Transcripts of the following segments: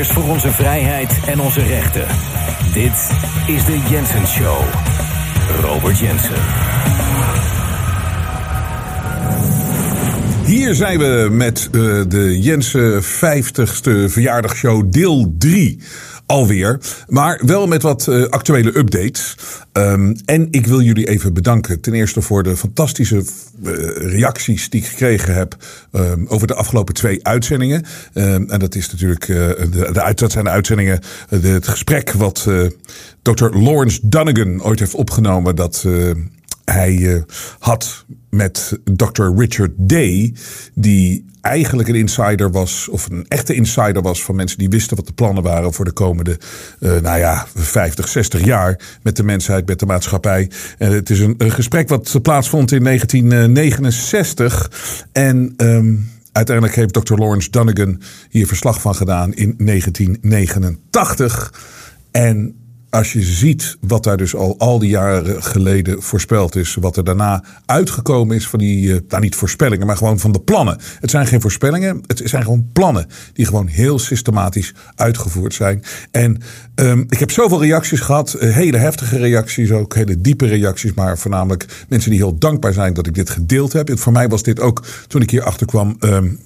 voor onze vrijheid en onze rechten. Dit is de Jensen Show. Robert Jensen. Hier zijn we met uh, de Jensen 50ste verjaardagsshow deel 3 alweer. Maar wel met wat uh, actuele updates. Um, en ik wil jullie even bedanken. Ten eerste voor de fantastische uh, reacties die ik gekregen heb um, over de afgelopen twee uitzendingen. Um, en dat is natuurlijk uh, de, de, dat zijn de uitzendingen. Het gesprek wat Dr. Lawrence Dunnigan ooit heeft opgenomen. Dat hij had met Dr. Richard Day, die eigenlijk een insider was, of een echte insider was van mensen die wisten wat de plannen waren voor de komende, uh, nou ja, 50, 60 jaar met de mensheid, met de maatschappij. En het is een, een gesprek wat plaatsvond in 1969. En um, uiteindelijk heeft Dr. Lawrence Dunnigan hier verslag van gedaan in 1989. En als je ziet wat daar dus al al die jaren geleden voorspeld is, wat er daarna uitgekomen is van die, uh, nou niet voorspellingen, maar gewoon van de plannen. Het zijn geen voorspellingen, het zijn gewoon plannen die gewoon heel systematisch uitgevoerd zijn. En um, ik heb zoveel reacties gehad, uh, hele heftige reacties, ook hele diepe reacties, maar voornamelijk mensen die heel dankbaar zijn dat ik dit gedeeld heb. voor mij was dit ook, toen ik hier achter kwam, um,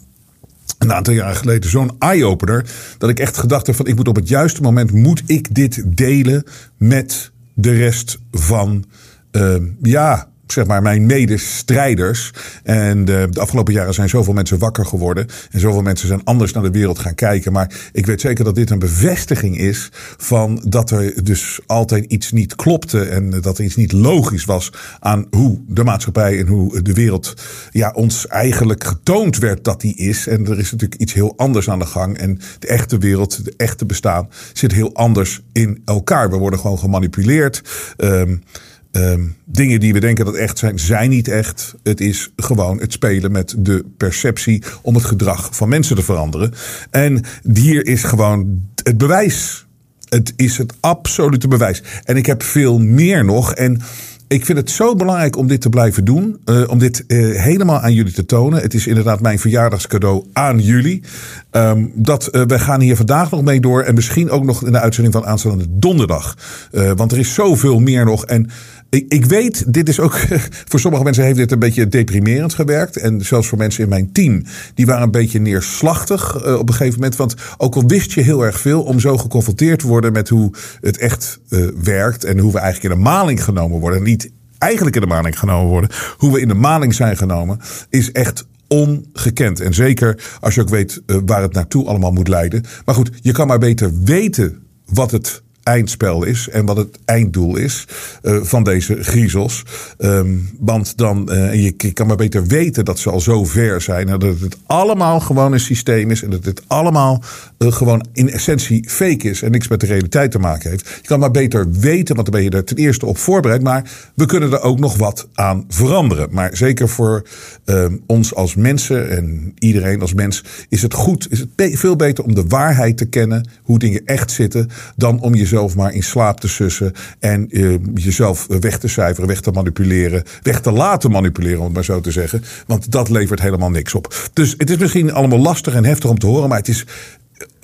een aantal jaren geleden zo'n eye-opener. Dat ik echt gedacht heb van ik moet op het juiste moment moet ik dit delen met de rest van uh, ja, zeg maar, mijn medestrijders. En de, de, afgelopen jaren zijn zoveel mensen wakker geworden. En zoveel mensen zijn anders naar de wereld gaan kijken. Maar ik weet zeker dat dit een bevestiging is van dat er dus altijd iets niet klopte. En dat er iets niet logisch was aan hoe de maatschappij en hoe de wereld ja, ons eigenlijk getoond werd dat die is. En er is natuurlijk iets heel anders aan de gang. En de echte wereld, de echte bestaan, zit heel anders in elkaar. We worden gewoon gemanipuleerd. Um, Um, dingen die we denken dat echt zijn, zijn niet echt. Het is gewoon het spelen met de perceptie om het gedrag van mensen te veranderen. En hier is gewoon het bewijs. Het is het absolute bewijs. En ik heb veel meer nog. En ik vind het zo belangrijk om dit te blijven doen. Uh, om dit uh, helemaal aan jullie te tonen. Het is inderdaad mijn verjaardagscadeau aan jullie. Um, dat, uh, we gaan hier vandaag nog mee door. En misschien ook nog in de uitzending van aanstaande donderdag. want er is zoveel meer nog. En ik, ik weet, dit is ook. Voor sommige mensen heeft dit een beetje deprimerend gewerkt. En zelfs voor mensen in mijn team. Die waren een beetje neerslachtig op een gegeven moment. Want ook al wist je heel erg veel. Om zo geconfronteerd te worden met hoe het echt werkt. En hoe we eigenlijk in de maling genomen worden. Niet eigenlijk in de maling genomen worden. Hoe we in de maling zijn genomen, is echt ongekend. En zeker als je ook weet uh, waar het naartoe allemaal moet leiden. Maar goed, je kan maar beter weten wat het eindspel is en wat het einddoel is uh, van deze griezels. Um, want dan, uh, je, je, kan maar beter weten dat ze al zo ver zijn. En dat het allemaal gewoon een systeem is. En dat het allemaal uh, gewoon in essentie fake is. En niks met de realiteit te maken heeft. Je kan maar beter weten, want dan ben je er ten eerste op voorbereid. Maar we kunnen er ook nog wat aan veranderen. Maar zeker voor um, ons als mensen en iedereen als mens is het goed. Is het veel beter om de waarheid te kennen. Hoe dingen echt zitten. Dan om jezelf jezelf maar in slaap te sussen. En uh, jezelf weg te cijferen, weg te manipuleren. Weg te laten manipuleren, om het maar zo te zeggen. Want dat levert helemaal niks op. Dus het is misschien allemaal lastig en heftig om te horen. Maar het is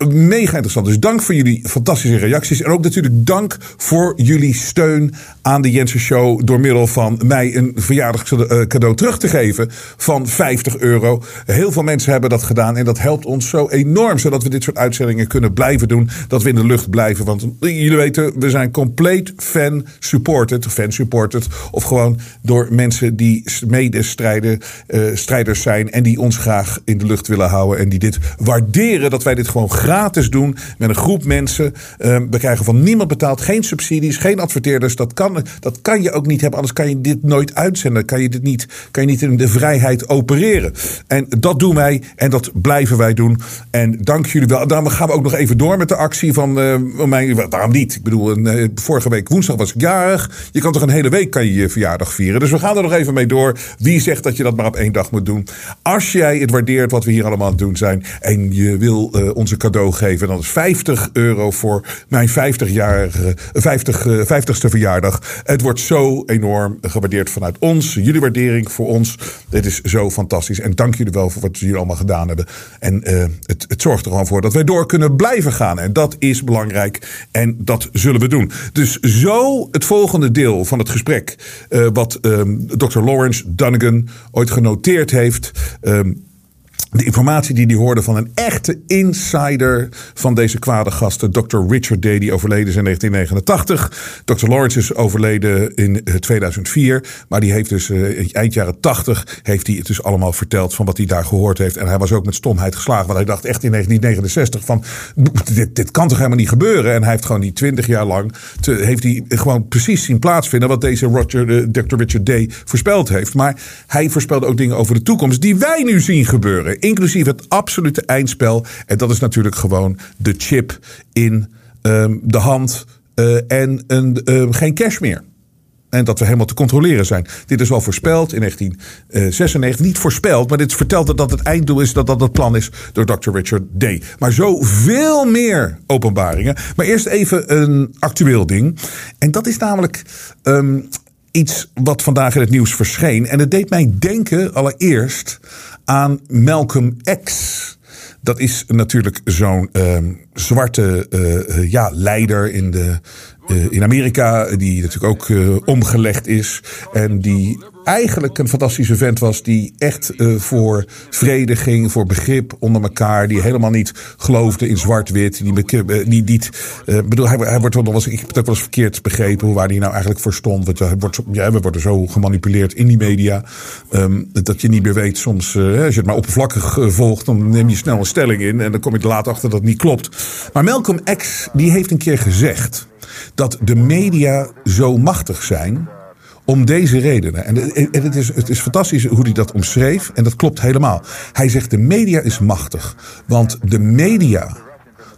mega interessant. Dus dank voor jullie fantastische reacties. En ook natuurlijk dank voor jullie steun aan de Jensen Show. Door middel van mij een verjaardagscadeau terug te geven van 50 euro. Heel veel mensen hebben dat gedaan. En dat helpt ons zo enorm. Zodat we dit soort uitzendingen kunnen blijven doen. Dat we in de lucht blijven. Want jullie weten, we zijn compleet fan-supported. Fan-supported. Of gewoon door mensen die medestrijden, uh, strijders zijn. En die ons graag in de lucht willen houden. En die dit waarderen dat wij dit gewoon gratis doen met een groep mensen. Um, we krijgen van niemand betaald, geen subsidies, geen adverteerders. Dat kan, dat kan je ook niet hebben, anders kan je dit nooit uitzenden. Kan je dit niet, kan je niet in de vrijheid opereren. En dat doen wij en dat blijven wij doen. En dank jullie wel. Daarom gaan we ook nog even door met de actie van uh, mijn, waarom niet? Ik bedoel, uh, vorige week woensdag was ik jarig. Je kan toch een hele week kan je, je verjaardag vieren. Dus we gaan er nog even mee door. Wie zegt dat je dat maar op één dag moet doen? Als jij het waardeert wat we hier allemaal aan het doen zijn en je wil uh, onze cadeau geven. En dat is 50 euro voor mijn 50-jarige, 50, 50ste verjaardag. Het wordt zo enorm gewaardeerd vanuit ons. Jullie waardering voor ons. Dit is zo fantastisch. En dank jullie wel voor wat jullie allemaal gedaan hebben. En uh, het, het zorgt er gewoon voor dat wij door kunnen blijven gaan. En dat is belangrijk. En dat zullen we doen. Dus zo het volgende deel van het gesprek. Uh, wat um, Dr. Lawrence Dunnigan ooit genoteerd heeft. Um, de informatie die hij hoorde van een echte insider van deze kwade gasten. Dr. Richard Day, die overleden is in 1989. Dr. Lawrence is overleden in 2004. Maar die heeft dus uh, eind jaren 80 heeft hij het dus allemaal verteld van wat hij daar gehoord heeft. En hij was ook met stomheid geslagen. Want hij dacht echt in 1969 van dit, dit kan toch helemaal niet gebeuren. En hij heeft gewoon die 20 jaar lang heeft hij gewoon precies zien plaatsvinden wat deze Roger, uh, Dr. Richard Day voorspeld heeft. Maar hij voorspelde ook dingen over de toekomst die wij nu zien gebeuren inclusief het absolute eindspel. En dat is natuurlijk gewoon de chip in um, de hand uh, en een, uh, geen cash meer. En dat we helemaal te controleren zijn. Dit is al voorspeld in 1996. Niet voorspeld, maar dit vertelt dat het einddoel is. Dat dat het plan is door Dr. Richard Day. Maar zoveel meer openbaringen. Maar eerst even een actueel ding. En dat is namelijk um, iets wat vandaag in het nieuws verscheen. En het deed mij denken allereerst aan Malcolm X. Dat is natuurlijk zo'n uh, zwarte uh, ja, leider in, de, uh, in Amerika, die natuurlijk ook omgelegd is. En die eigenlijk een fantastische vent was. Die echt uh, voor vrede ging, voor begrip onder elkaar. Die helemaal niet geloofde in zwart-wit. Die, die, die uh, bedoel, hij, hij wordt wel eens, ik heb ook wel eens verkeerd begrepen hoe waar hij nou eigenlijk voor stond. Want hij wordt, ja, we worden zo gemanipuleerd in die media. Um, dat je niet meer weet soms, als je het maar oppervlakkig volgt, dan neem je snel een stelling in. En dan kom je er later achter dat het niet klopt. Maar Malcolm X, die heeft een keer gezegd dat de media zo machtig zijn om deze redenen. En het is, het is fantastisch hoe hij dat omschreef. En dat klopt helemaal. Hij zegt de media is machtig. Want de media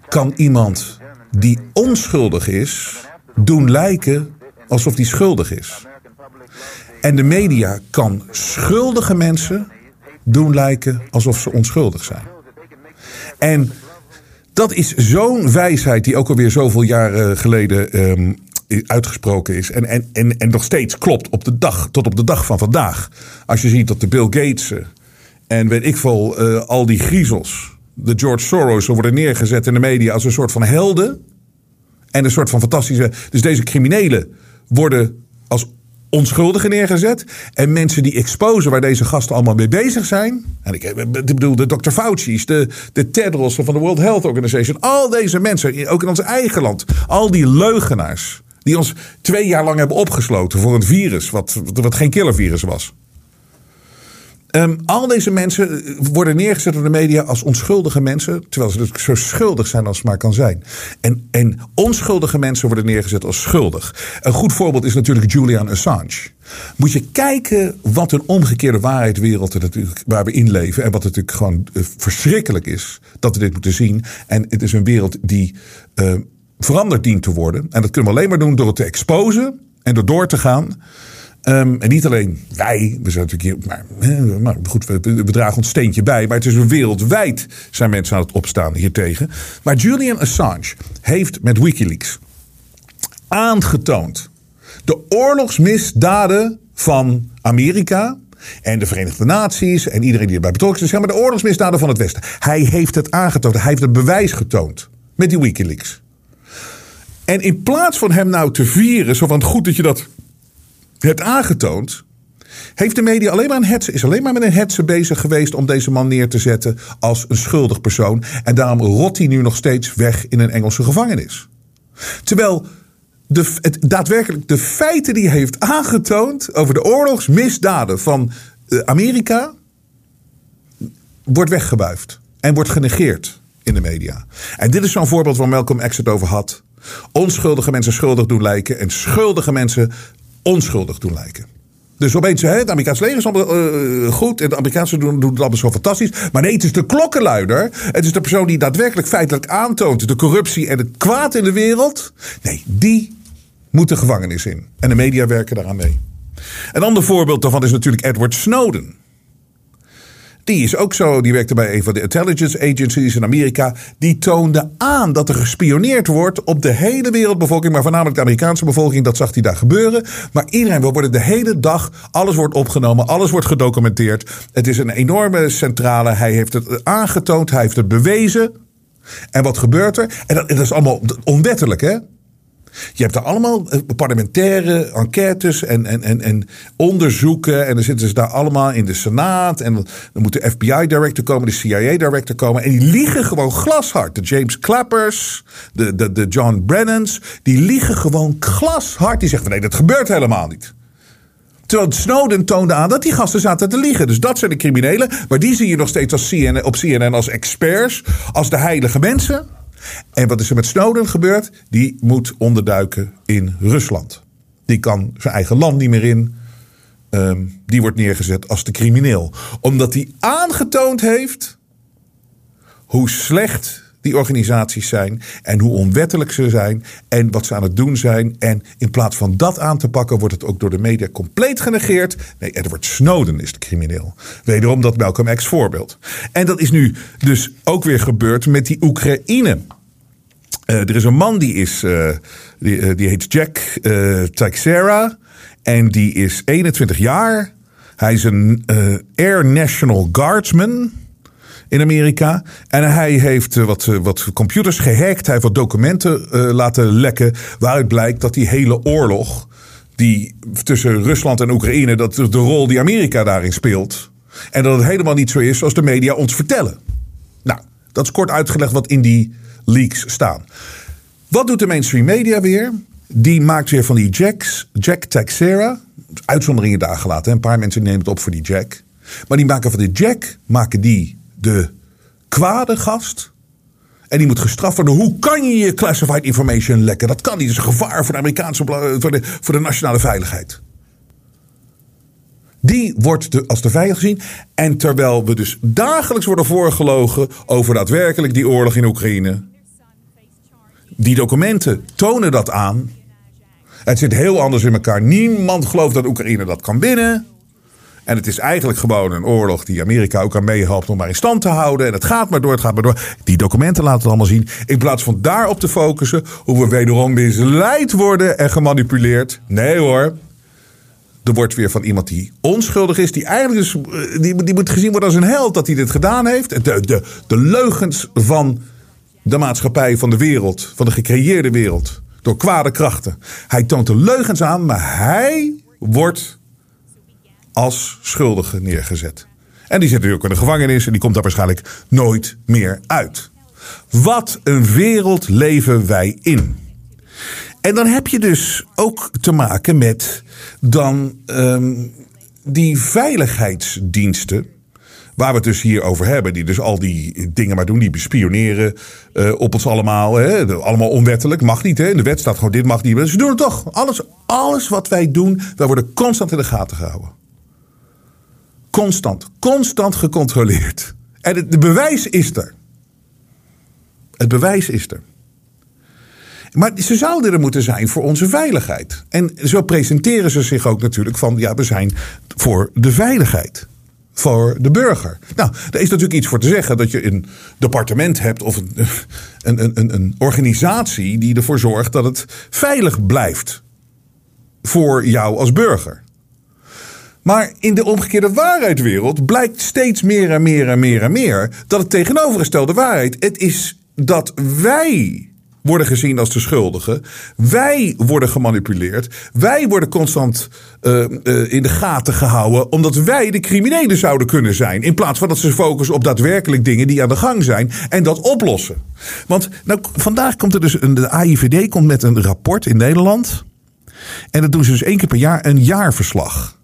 kan iemand die onschuldig is doen lijken alsof hij schuldig is. En de media kan schuldige mensen doen lijken alsof ze onschuldig zijn. En dat is zo'n wijsheid die ook alweer zoveel jaren geleden um, uitgesproken is. En, en, en, en nog steeds klopt op de dag, tot op de dag van vandaag. Als je ziet dat de Bill Gates en weet ik veel, uh, al die griezels, de George Soros, worden neergezet in de media als een soort van helden. En een soort van fantastische. Dus deze criminelen worden als onschuldigen neergezet. En mensen die exposen waar deze gasten allemaal mee bezig zijn. En ik, ik bedoel, de Dr. Fauci's, de, de Tedros van de World Health Organization. Al deze mensen, ook in ons eigen land. Al die leugenaars. Die ons twee jaar lang hebben opgesloten voor een virus. Wat, wat geen killervirus was. Um, al deze mensen worden neergezet door de media als onschuldige mensen. Terwijl ze dus zo schuldig zijn als het maar kan zijn. En, en onschuldige mensen worden neergezet als schuldig. Een goed voorbeeld is natuurlijk Julian Assange. Moet je kijken wat een omgekeerde waarheidswereld er natuurlijk, waar we in leven. En wat natuurlijk gewoon uh, verschrikkelijk is dat we dit moeten zien. En het is een wereld die uh, veranderd dient te worden. En dat kunnen we alleen maar doen door het te exposen en door door te gaan. Um, en niet alleen wij, we zijn natuurlijk hier, maar, maar goed, we, we, dragen ons steentje bij. Maar het is wereldwijd zijn mensen aan het opstaan hiertegen. Maar Julian Assange heeft met Wikileaks aangetoond de oorlogsmisdaden van Amerika en de Verenigde Naties en iedereen die erbij betrokken is. maar de oorlogsmisdaden van het Westen. Hij heeft het aangetoond. Hij heeft het bewijs getoond met die Wikileaks. En in plaats van hem nou te vieren, zo van goed dat je dat hebt aangetoond. Heeft de media alleen maar een hetze, is alleen maar met een hetze bezig geweest om deze man neer te zetten als een schuldig persoon. En daarom rot hij nu nog steeds weg in een Engelse gevangenis. Terwijl de, het, daadwerkelijk de feiten die hij heeft aangetoond over de oorlogsmisdaden van uh, Amerika. wordt weggebuifd en wordt genegeerd in de media. En dit is zo'n voorbeeld waar Malcolm X het over had. Onschuldige mensen schuldig doen lijken en schuldige mensen onschuldig doen lijken. Dus opeens, hè, het Amerikaanse leger is uh, goed. En de Amerikaanse doen, doen allemaal zo fantastisch. Maar nee, het is de klokkenluider. Het is de persoon die daadwerkelijk feitelijk aantoont de corruptie en het kwaad in de wereld. Nee, die moet de gevangenis in. En de media werken daaraan mee. Een ander voorbeeld daarvan is natuurlijk Edward Snowden. Die is ook zo, die werkte bij een van de intelligence agencies in Amerika. Die toonde aan dat er gespioneerd wordt op de hele wereldbevolking, maar voornamelijk de Amerikaanse bevolking. Dat zag hij daar gebeuren. Maar iedereen, we worden de hele dag, alles wordt opgenomen, alles wordt gedocumenteerd. Het is een enorme centrale. Hij heeft het aangetoond, hij heeft het bewezen. En wat gebeurt er? En dat, dat is allemaal onwettelijk, hè? Je hebt er allemaal eh, parlementaire enquêtes en, en, en, en onderzoeken. En dan zitten ze daar allemaal in de Senaat. En dan moet de FBI-director komen, de CIA-director komen. En die liegen gewoon glashard. De James Clappers, de, de, de John Brennans. Die liegen gewoon glashard. Die zeggen: nee, dat gebeurt helemaal niet. Terwijl Snowden toonde aan dat die gasten zaten te liegen. Dus dat zijn de criminelen. Maar die zie je nog steeds als CNN, op CNN als experts. Als de heilige mensen. En wat is er met Snowden gebeurd? Die moet onderduiken in Rusland. Die kan zijn eigen land niet meer in. Ehm, die wordt neergezet als de crimineel. Omdat hij aangetoond heeft hoe slecht die organisaties zijn en hoe onwettelijk ze zijn en wat ze aan het doen zijn. En in plaats van dat aan te pakken, wordt het ook door de media compleet genegeerd. Nee, Edward Snowden is de crimineel. Wederom dat Malcolm X voorbeeld. En dat is nu dus ook weer gebeurd met die Oekraïne. Uh, er is een man die is, uh, die, uh, die, heet Jack Teixeira en die is 21 jaar. Hij is een Air National Guardsman in Amerika. En hij heeft wat, wat computers gehackt. Hij heeft wat documenten laten lekken. Waaruit blijkt dat die hele oorlog. Die tussen Rusland en Oekraïne. Dat de rol die Amerika daarin speelt. En dat het helemaal niet zo is zoals de media ons vertellen. Nou, dat is kort uitgelegd wat in die leaks staan. Wat doet de mainstream media weer? Die maakt weer van die Jacks, Jack Texera. Uitzonderingen daar gelaten. Een paar mensen nemen het op voor die Jack. Maar die maken van die Jack, maken die de kwade gast. En die moet gestraft worden. Hoe kan je je classified information lekken? Dat kan niet. Dat is een gevaar voor de Amerikaanse voor de, voor de nationale veiligheid. Die wordt als de vijand gezien. En terwijl we dus dagelijks worden voorgelogen over daadwerkelijk die oorlog in Oekraïne. Die documenten tonen dat aan. Het zit heel anders in elkaar. Niemand gelooft dat Oekraïne dat kan winnen. En het is eigenlijk gewoon een oorlog die Amerika ook aan meehelpt om maar in stand te houden. En het gaat maar door, het gaat maar door. Die documenten laten het allemaal zien. In plaats van daarop te focussen hoe we wederom misleid worden en gemanipuleerd. Nee hoor. Er wordt weer van iemand die onschuldig is. Die eigenlijk dus, die, die moet gezien worden als een held dat hij dit gedaan heeft. De, de, de leugens van de maatschappij, van de wereld. Van de gecreëerde wereld. Door kwade krachten. Hij toont de leugens aan, maar hij wordt als schuldige neergezet. En die zit ook in de gevangenis en die komt daar waarschijnlijk nooit meer uit. Wat een wereld leven wij in. En dan heb je dus ook te maken met dan um, die veiligheidsdiensten. Waar we het dus hier over hebben. Die dus al die dingen maar doen. Die bespioneren uh, op ons allemaal. Hè? Allemaal onwettelijk. Mag niet. Hè? In de wet staat gewoon dit mag niet. Maar ze doen het toch. Alles, alles wat wij doen. Wij worden constant in de gaten gehouden. Constant. Constant gecontroleerd. En het bewijs is er. Het bewijs is er. Maar ze zouden er moeten zijn voor onze veiligheid. En zo presenteren ze zich ook natuurlijk van ja, we zijn voor de veiligheid. Voor de burger. Nou, er is natuurlijk iets voor te zeggen dat je een departement hebt of een, een, een, een organisatie die ervoor zorgt dat het veilig blijft. Voor jou als burger. Maar in de omgekeerde waarheidwereld blijkt steeds meer en meer en meer en meer dat het tegenovergestelde waarheid. Het is dat wij worden gezien als de schuldigen. Wij worden gemanipuleerd. Wij worden constant uh, uh, in de gaten gehouden. Omdat wij de criminelen zouden kunnen zijn. In plaats van dat ze focussen op daadwerkelijk dingen die aan de gang zijn. En dat oplossen. Want nou, vandaag komt er dus. Een, de AIVD komt met een rapport in Nederland. En dat doen ze dus één keer per jaar een jaarverslag.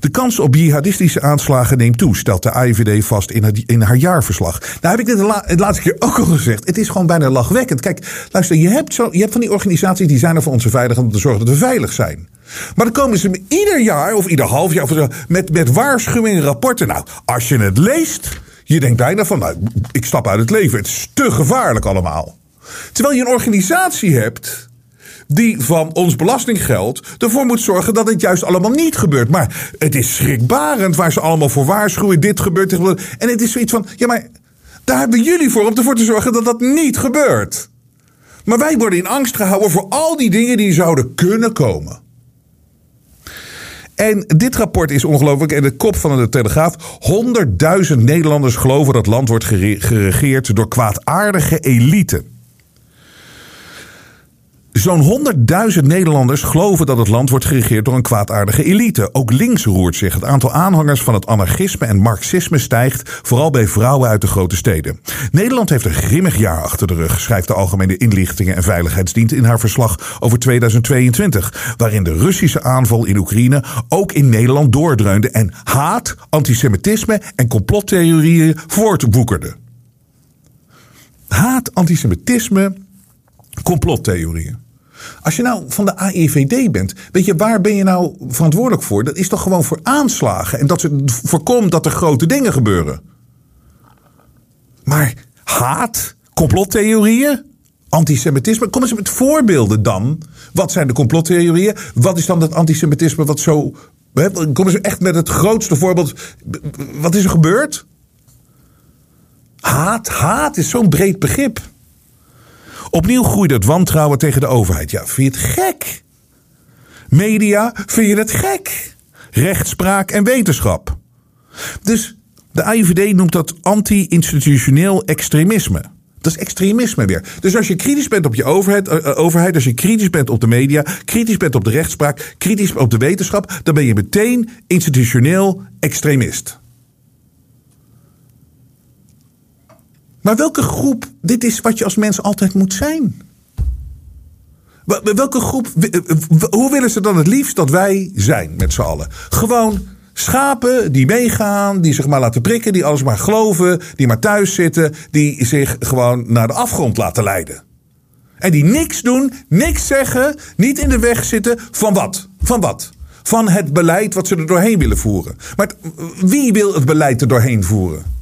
De kans op jihadistische aanslagen neemt toe, stelt de AIVD vast in haar, in haar jaarverslag. Nou heb ik dit de, la, laatste keer ook al gezegd. Het is gewoon bijna lachwekkend. Kijk, luister, je hebt, zo, je hebt van die organisaties die zijn er voor onze veiligheid om te zorgen dat we veilig zijn. Maar dan komen ze ieder jaar of ieder half jaar met, met waarschuwingen, rapporten. Nou, als je het leest, je denkt bijna van, nou, ik stap uit het leven. Het is te gevaarlijk allemaal. Terwijl je een organisatie hebt die van ons belastinggeld ervoor moet zorgen dat het juist allemaal niet gebeurt. Maar het is schrikbarend waar ze allemaal voor waarschuwen. Dit gebeurt. En het is zoiets van, ja maar daar hebben jullie voor om ervoor te zorgen dat dat niet gebeurt. Maar wij worden in angst gehouden voor al die dingen die zouden kunnen komen. En dit rapport is ongelooflijk. En de kop van de Telegraaf. 100.000 Nederlanders geloven dat land wordt geregeerd door kwaadaardige elite. Zo'n 100.000 Nederlanders geloven dat het land wordt geregeerd door een kwaadaardige elite. Ook links roert zich. Het aantal aanhangers van het anarchisme en marxisme stijgt, vooral bij vrouwen uit de grote steden. Nederland heeft een grimmig jaar achter de rug, schrijft de Algemene Inlichtingen en Veiligheidsdienst in haar verslag over 2022, waarin de Russische aanval in Oekraïne ook in Nederland doordreunde en haat, antisemitisme en complottheorieën voortwoekerden. Haat, antisemitisme, complottheorieën. Als je nou van de AIVD bent, weet je, waar ben je nou verantwoordelijk voor? Dat is toch gewoon voor aanslagen en dat ze voorkomt dat er grote dingen gebeuren. Maar haat, complottheorieën, antisemitisme, kom eens met voorbeelden dan. Wat zijn de complottheorieën? Wat is dan het antisemitisme wat zo. Kom eens echt met het grootste voorbeeld. Wat is er gebeurd? Haat, haat is zo'n breed begrip. Opnieuw groeit het wantrouwen tegen de overheid. Ja, vind je het gek? Media, vind je het gek? Rechtspraak en wetenschap. Dus de AIVD noemt dat anti-institutioneel extremisme. Dat is extremisme weer. Dus als je kritisch bent op je overheid, uh, overheid, als je kritisch bent op de media, kritisch bent op de rechtspraak, kritisch op de wetenschap, dan ben je meteen institutioneel extremist. Maar welke groep, dit is wat je als mens altijd moet zijn. Welke groep, hoe willen ze dan het liefst dat wij zijn met z'n allen? Gewoon schapen die meegaan, die zich maar laten prikken, die alles maar geloven, die maar thuis zitten, die zich gewoon naar de afgrond laten leiden. En die niks doen, niks zeggen, niet in de weg zitten van wat? Van wat? Van het beleid wat ze er doorheen willen voeren. Maar wie wil het beleid er doorheen voeren?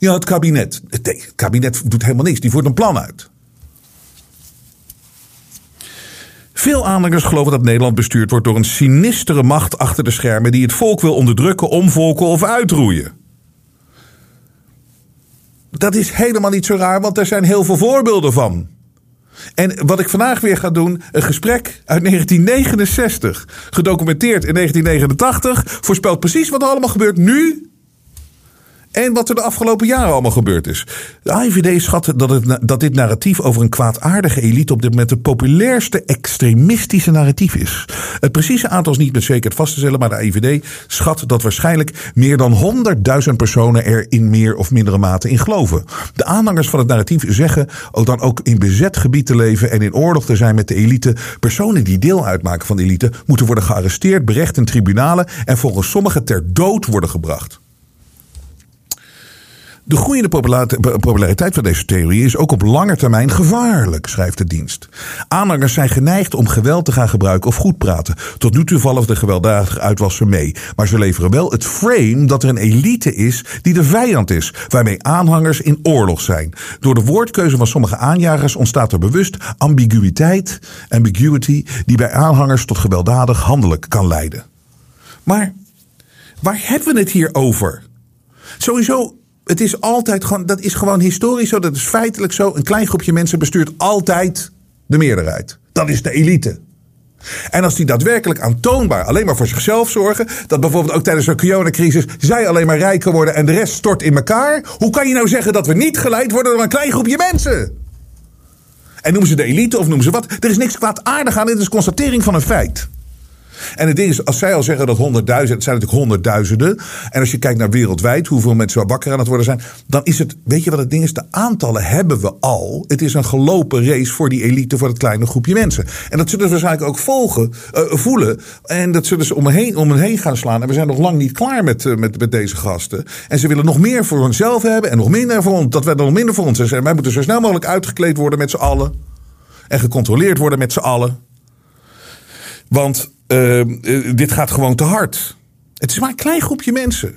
Ja, het kabinet. Het kabinet doet helemaal niks. Die voert een plan uit. Veel aanhangers geloven dat Nederland bestuurd wordt door een sinistere macht achter de schermen die het volk wil onderdrukken, omvolken of uitroeien. Dat is helemaal niet zo raar, want er zijn heel veel voorbeelden van. En wat ik vandaag weer ga doen, een gesprek uit 1969, gedocumenteerd in 1989, voorspelt precies wat er allemaal gebeurt nu en wat er de afgelopen jaren allemaal gebeurd is. De AIVD schat dat, het, dat dit narratief over een kwaadaardige elite op dit moment de populairste extremistische narratief is. Het precieze aantal is niet met zekerheid vast te stellen, maar de AIVD schat dat waarschijnlijk meer dan 100.000 personen er in meer of mindere mate in geloven. De aanhangers van het narratief zeggen ook dan ook in bezet gebied te leven en in oorlog te zijn met de elite. Personen die deel uitmaken van de elite moeten worden gearresteerd, berecht in tribunalen en volgens sommigen ter dood worden gebracht. De groeiende populariteit van deze theorie is ook op lange termijn gevaarlijk, schrijft de dienst. Aanhangers zijn geneigd om geweld te gaan gebruiken of goed praten. Tot nu toe vallen de gewelddadige uitwassen mee. Maar ze leveren wel het frame dat er een elite is die de vijand is, waarmee aanhangers in oorlog zijn. Door de woordkeuze van sommige aanjagers ontstaat er bewust ambiguïteit, ambiguity, die bij aanhangers tot gewelddadig handelijk kan leiden. Maar waar hebben we het hier over? Sowieso het is altijd gewoon, dat is gewoon historisch zo, dat is feitelijk zo. Een klein groepje mensen bestuurt altijd de meerderheid. Dat is de elite. En als die daadwerkelijk aantoonbaar alleen maar voor zichzelf zorgen, dat bijvoorbeeld ook tijdens de coronacrisis zij alleen maar rijker worden en de rest stort in elkaar, hoe kan je nou zeggen dat we niet geleid worden door een klein groepje mensen? En noemen ze de elite of noemen ze wat? Er is niks kwaadaardig aan, dit is constatering van een feit. En het ding is, als zij al zeggen dat honderdduizend, het zijn natuurlijk honderdduizenden. En als je kijkt naar wereldwijd, hoeveel mensen wakker aan het worden zijn. Dan is het, weet je wat het ding is? De aantallen hebben we al. Het is een gelopen race voor die elite, voor het kleine groepje mensen. En dat zullen ze waarschijnlijk ook volgen, uh, voelen. En dat zullen ze om, heen, om hen heen gaan slaan. En we zijn nog lang niet klaar met, uh, met, met deze gasten. En ze willen nog meer voor hunzelf hebben en nog minder voor ons. Dat wij nog minder voor ons zijn. Wij moeten zo snel mogelijk uitgekleed worden met z'n allen. En gecontroleerd worden met z'n allen. Want uh, dit gaat gewoon te hard. Het is maar een klein groepje mensen.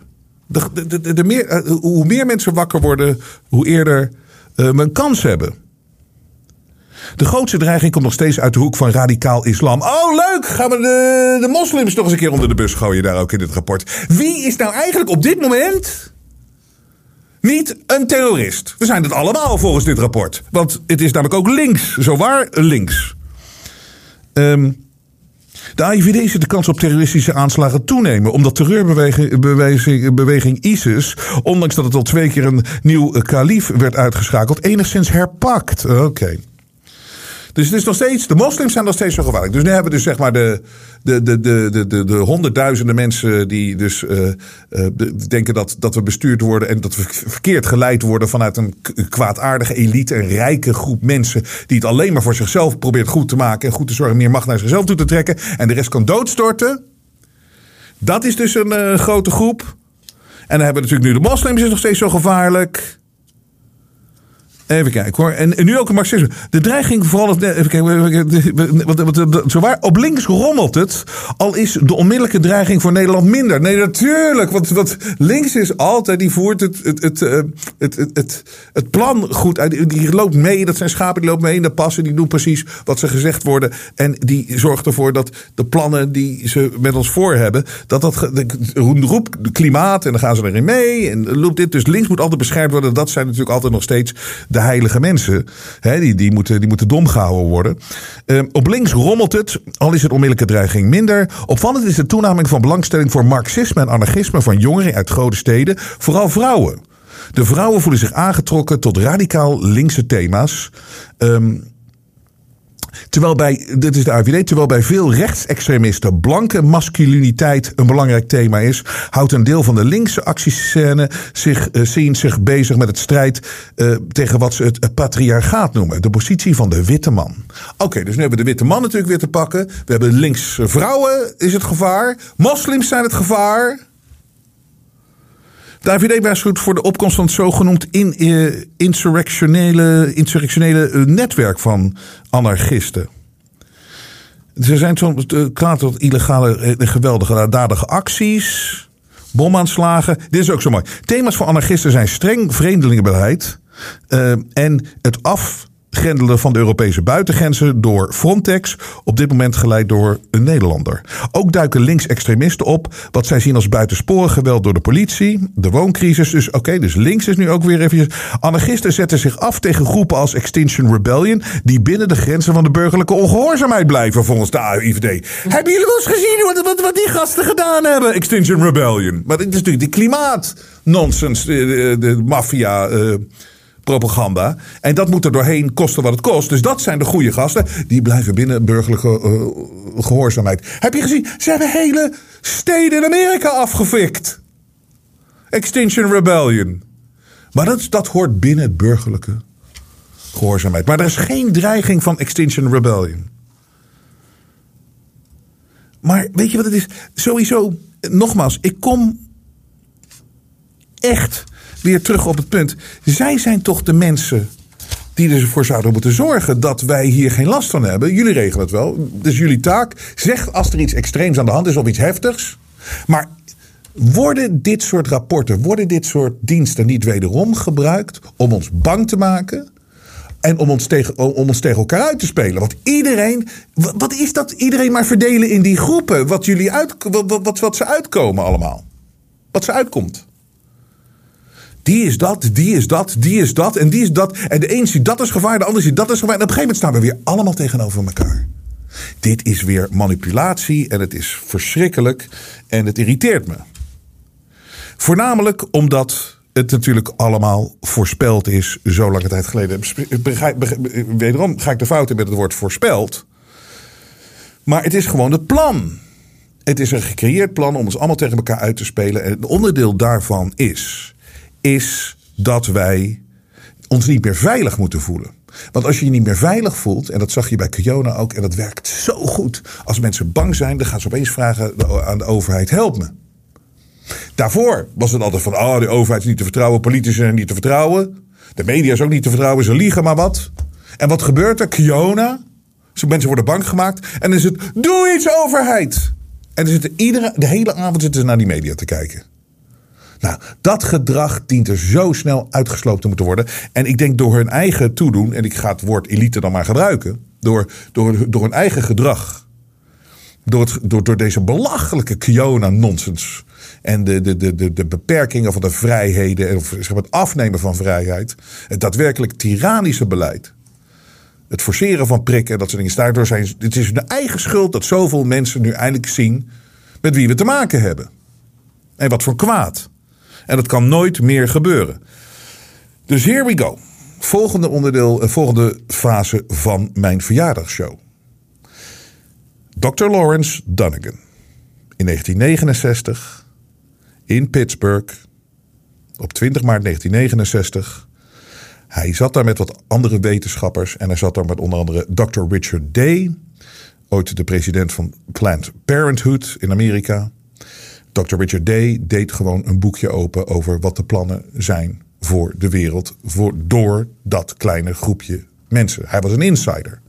De, de, de, meer, uh, hoe meer mensen wakker worden, hoe eerder we een kans hebben. De grootste dreiging komt nog steeds uit de hoek van radicaal islam. Oh, leuk! Gaan we de, de moslims nog eens een keer onder de bus gooien daar ook in dit rapport. Wie is nou eigenlijk op dit moment niet een terrorist? We zijn het allemaal volgens dit rapport. Want het is namelijk ook links. Zowaar links. Ehm, de AIVD ziet de kans op terroristische aanslagen toenemen. Omdat terreurbeweging beweging, beweging ISIS, ondanks dat het al twee keer een nieuw kalief werd uitgeschakeld, enigszins herpakt. Oké. Dus het is nog steeds, de moslims zijn nog steeds zo gevaarlijk. Dus nu hebben we dus zeg maar de, de, de, de, de, de, de honderdduizenden mensen die dus uh, uh, denken dat, dat we bestuurd worden en dat we verkeerd geleid worden vanuit een kwaadaardige elite, een rijke groep mensen die het alleen maar voor zichzelf probeert goed te maken en goed te zorgen, meer macht naar zichzelf toe te trekken en de rest kan doodstorten. Dat is dus een uh, grote groep. En dan hebben we natuurlijk nu de moslims is nog steeds zo gevaarlijk. Even kijken hoor. En, nu ook een marxisme. De dreiging vooral. Even kijken. Wat, zowaar, op links rommelt het. Al is de onmiddellijke dreiging voor Nederland minder. Nee, natuurlijk. Want wat links is altijd. Die voert het, het, het, het, het, het, het plan goed uit. Die loopt mee. Dat zijn schapen die lopen mee in de passen. Die doen precies wat ze gezegd worden. En die zorgt ervoor dat de plannen die ze met ons voor hebben. Dat dat. roep klimaat. En dan gaan ze erin mee. En loopt dit. Dus links moet altijd beschermd worden. Dat zijn natuurlijk altijd nog steeds de heilige mensen. Hè, die, die, moeten, die moeten dom worden. Uh, op links rommelt het, al is het onmiddellijke dreiging minder. Opvallend is de toename van belangstelling voor marxisme en anarchisme van jongeren uit grote steden, vooral vrouwen. De vrouwen voelen zich aangetrokken tot radicaal linkse thema's. Um, Terwijl bij, dit is de AVD, terwijl bij veel rechtsextremisten blanke masculiniteit een belangrijk thema is, houdt een deel van de linkse actiescène zich, uh, zien zich bezig met het strijd uh, tegen wat ze het, patriarchaat noemen. De positie van de witte man. Oké, dus nu hebben we de witte man natuurlijk weer te pakken. We hebben links vrouwen is het gevaar. Moslims zijn het gevaar. De AVD waarschuwt voor de opkomst van het zogenoemd uh, insurrectionele, insurrectionele netwerk van anarchisten. Ze zijn soms klaar tot illegale geweldige dadige acties, bomaanslagen. Dit is ook zo mooi. Thema's voor anarchisten zijn streng vreemdelingenbeleid en het af grendelen van de Europese buitengrenzen door Frontex, op dit moment geleid door een Nederlander. Ook duiken linksextremisten op, wat zij zien als buitensporig geweld door de politie, de wooncrisis. Dus oké, dus links is nu ook weer even. Anarchisten zetten zich af tegen groepen als Extinction Rebellion, die binnen de grenzen van de burgerlijke ongehoorzaamheid blijven, volgens de AIVD. Hebben jullie wel eens gezien wat, die gasten gedaan hebben? Extinction Rebellion. Maar dit is natuurlijk die klimaat nonsens, de, de, de maffia. Uh, propaganda. En dat moet er doorheen kosten wat het kost. Dus dat zijn de goede gasten. Die blijven binnen burgerlijke uh, gehoorzaamheid. Heb je gezien? Ze hebben hele steden in Amerika afgefikt. Extinction Rebellion. Maar dat, dat hoort binnen het burgerlijke gehoorzaamheid. Maar er is geen dreiging van Extinction Rebellion. Maar weet je wat het is? Sowieso, nogmaals, ik kom echt weer terug op het punt. Zij zijn toch de mensen die ervoor zouden moeten zorgen dat wij hier geen last van hebben. Jullie regelen het wel. Dus jullie taak. Zeg als er iets extreems aan de hand is of iets heftigs. Maar worden dit soort rapporten, worden dit soort diensten niet wederom gebruikt om ons bang te maken? En om ons, tegen, om ons tegen elkaar uit te spelen. Want iedereen. Wat is dat? Iedereen maar verdelen in die groepen. Wat, jullie uit, wat, wat, wat ze uitkomen allemaal. Wat ze uitkomt. Die is dat, die is dat, die is dat en die is dat. En de een ziet dat als gevaar, de ander ziet dat als gevaar. En op een gegeven moment staan we weer allemaal tegenover elkaar. Dit is weer manipulatie en het is verschrikkelijk en het irriteert me. Voornamelijk omdat het natuurlijk allemaal voorspeld is zo lange tijd geleden. Wederom ga ik de fout in met het woord voorspeld. Maar het is gewoon het plan. Het is een gecreëerd plan om ons allemaal tegen elkaar uit te spelen. En een onderdeel daarvan is is dat wij ons niet meer veilig moeten voelen. Want als je je niet meer veilig voelt, en dat zag je bij Kiona ook, en dat werkt zo goed. Als mensen bang zijn, dan gaan ze opeens vragen aan de overheid: help me. Daarvoor was het altijd van: oh, de overheid is niet te vertrouwen, politici zijn niet te vertrouwen. De media is ook niet te vertrouwen, ze liegen maar wat. En wat gebeurt er? Kiona. Zo mensen worden bang gemaakt. En dan is het: doe iets, overheid. En dan zitten iedere, de hele avond zitten ze naar die media te kijken. Nou, dat gedrag dient er zo snel uitgesloopt te moeten worden. En ik denk door hun eigen toedoen, en ik ga het woord elite dan maar gebruiken, door, door, door hun eigen gedrag, door, het, door, door deze belachelijke Kiona-nonsens en de, de, de, de, de beperkingen van de vrijheden, of zeg maar het afnemen van vrijheid, het daadwerkelijk tyrannische beleid het forceren van prikken, dat soort dingen. Daardoor zijn, het is hun eigen schuld dat zoveel mensen nu eindelijk zien met wie we te maken hebben. En wat voor kwaad. En dat kan nooit meer gebeuren. Dus here we go. Volgende onderdeel, eh, volgende fase van mijn verjaardagsshow. Dr. Lawrence Dunnigan. In 1969 in Pittsburgh. Op 20 maart 1969 hij zat daar met wat andere wetenschappers en hij zat daar met onder andere Dr. Richard Day, ooit de president van Planned Parenthood in Amerika. Dr. Richard Day deed gewoon een boekje open over wat de plannen zijn voor de wereld voor, door dat kleine groepje mensen. Hij was een insider.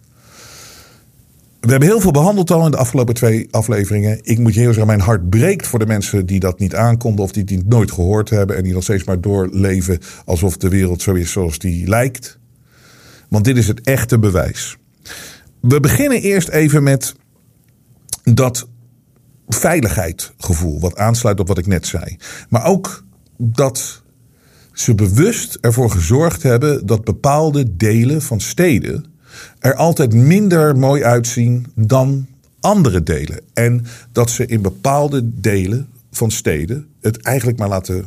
We hebben heel veel behandeld al in de afgelopen twee afleveringen. Ik moet je heel zeggen, mijn hart breekt voor de mensen die dat niet aankonden of die het nooit gehoord hebben en die nog steeds maar doorleven alsof de wereld zo is zoals die lijkt. Want dit is het echte bewijs. We beginnen eerst even met dat veiligheidsgevoel, wat aansluit op wat ik net zei. Maar ook dat ze bewust ervoor gezorgd hebben dat bepaalde delen van steden er altijd minder mooi uitzien dan andere delen. En dat ze in bepaalde delen van steden het eigenlijk maar laten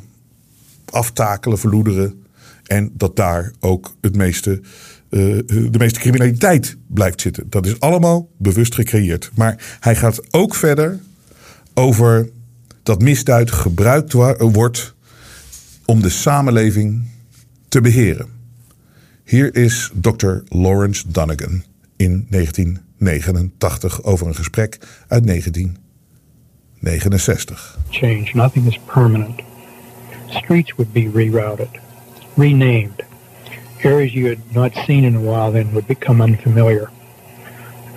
aftakelen, verloederen. En dat daar ook het meeste, uh, de meeste criminaliteit blijft zitten. Dat is allemaal bewust gecreëerd. Maar hij gaat ook verder over dat misduid gebruikt wordt om de samenleving te beheren. Hier is Dr. Lawrence Dunnigan in 1989 over een gesprek uit 1969. Change. Nothing is permanent. Streets would be rerouted, renamed. Areas you had not seen in a while then would become unfamiliar.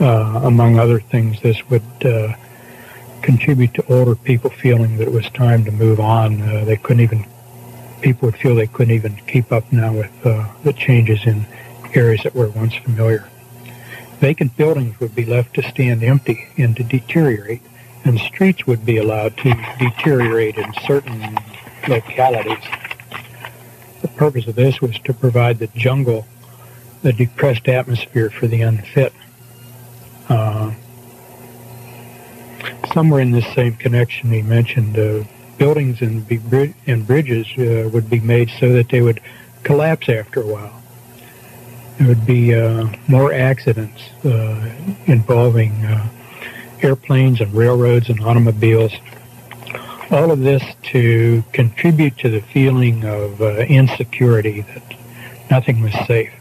Uh, among other things, this would uh, contribute to older people feeling that it was time to move on. Uh, they couldn't even people would feel they couldn't even keep up now with uh, the changes in areas that were once familiar. Vacant buildings would be left to stand empty and to deteriorate, and streets would be allowed to deteriorate in certain localities. The purpose of this was to provide the jungle the depressed atmosphere for the unfit. Uh, somewhere in this same connection, he mentioned uh, buildings and, be, and bridges uh, would be made so that they would collapse after a while. There would be uh, more accidents uh, involving uh, airplanes and railroads and automobiles. All of this to contribute to the feeling of uh, insecurity that nothing was safe.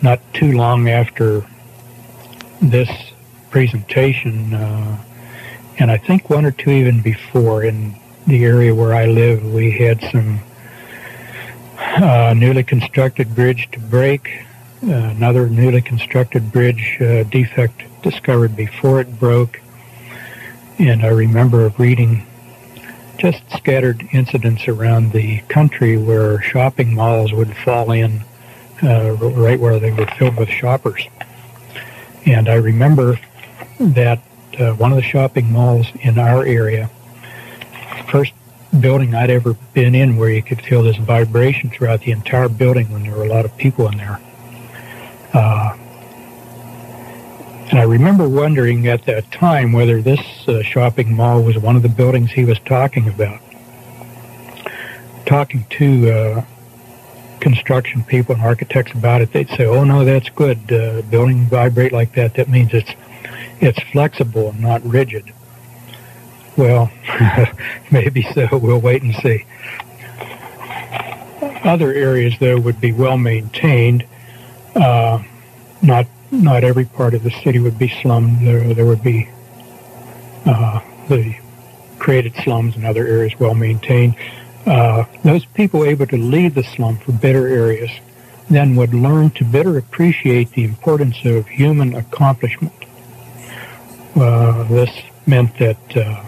Not too long after this presentation, uh, and I think one or two even before, in the area where I live, we had some uh, newly constructed bridge to break, uh, another newly constructed bridge uh, defect discovered before it broke, and I remember reading just scattered incidents around the country where shopping malls would fall in uh, right where they were filled with shoppers. And I remember that uh, one of the shopping malls in our area first building I'd ever been in where you could feel this vibration throughout the entire building when there were a lot of people in there. Uh, and I remember wondering at that time whether this uh, shopping mall was one of the buildings he was talking about. Talking to uh, construction people and architects about it, they'd say, "Oh no, that's good. Uh, building vibrate like that. That means it's it's flexible not rigid." Well, maybe so. We'll wait and see. Other areas, though, would be well maintained. Uh, not not every part of the city would be slummed. There, there would be uh, the created slums and other areas well maintained. Uh, those people able to leave the slum for better areas then would learn to better appreciate the importance of human accomplishment. Uh, this meant that uh,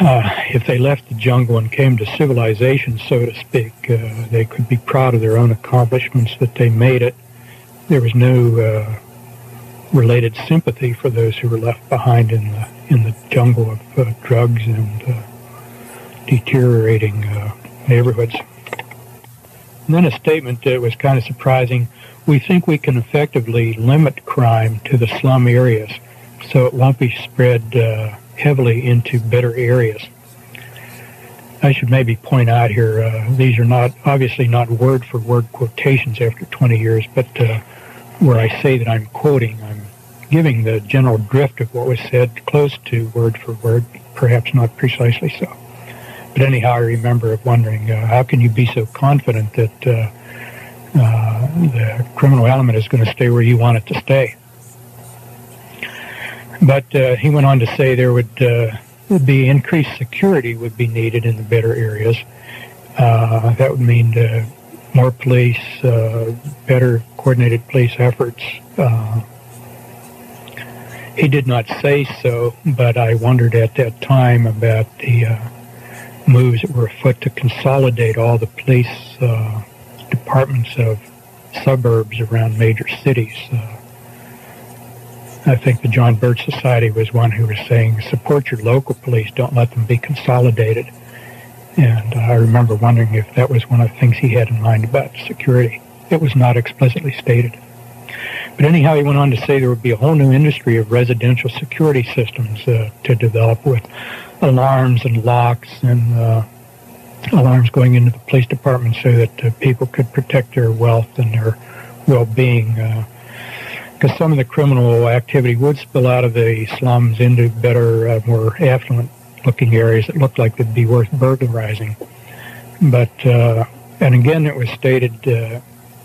uh, if they left the jungle and came to civilization, so to speak, uh, they could be proud of their own accomplishments that they made it. There was no uh, related sympathy for those who were left behind in the in the jungle of drugs and deteriorating neighborhoods. And then a statement that was kind of surprising. We think we can effectively limit crime to the slum areas so it won't be spread uh, heavily into better areas. I should maybe point out here, uh, these are not, obviously not word for word quotations after 20 years, but uh, where I say that I'm quoting, I'm giving the general drift of what was said close to word for word, perhaps not precisely so. But anyhow, I remember wondering, uh, how can you be so confident that uh, the criminal element is going to stay where you want it to stay? But uh, he went on to say there would, uh, be increased security would be needed in the better areas. Uh, that would mean uh, more police, better coordinated police efforts. He did not say so, but I wondered at that time about the moves that were afoot to consolidate all the police departments of suburbs around major cities. Uh, I think the John Birch Society was one who was saying, support your local police, don't let them be consolidated. And I remember wondering if that was one of the things he had in mind about security. It was not explicitly stated. But anyhow, he went on to say there would be a whole new industry of residential security systems uh, to develop with alarms and locks and uh, alarms going into the police department so that uh, people could protect their wealth and their well-being. Because uh, some of the criminal activity would spill out of the slums into better, uh, more affluent-looking areas that looked like they'd be worth burglarizing. But uh, and again, it was stated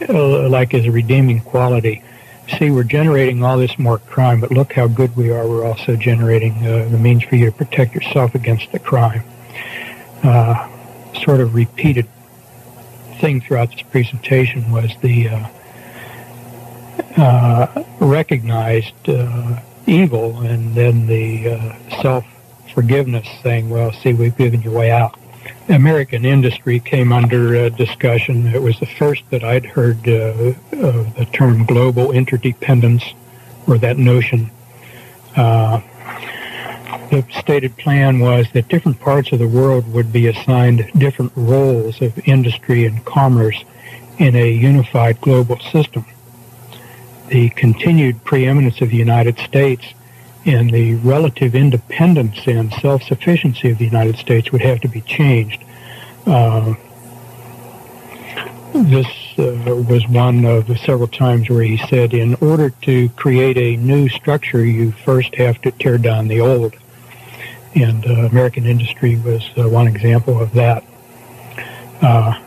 like as a redeeming quality see, we're generating all this more crime, but look how good we are. We're also generating uh, the means for you to protect yourself against the crime. Uh, sort of repeated thing throughout this presentation was the uh, uh recognized uh, evil and then the uh, self-forgiveness saying, well, see, we've given you a way out. American industry came under uh, discussion. It was the first that I'd heard of the term global interdependence or that notion. Uh, the stated plan was that different parts of the world would be assigned different roles of industry and commerce in a unified global system. The continued preeminence of the United States and the relative independence and self-sufficiency of the United States would have to be changed. Uh, this was one of several times where he said, in order to create a new structure, you first have to tear down the old. And uh, American industry was uh, one example of that. Uh,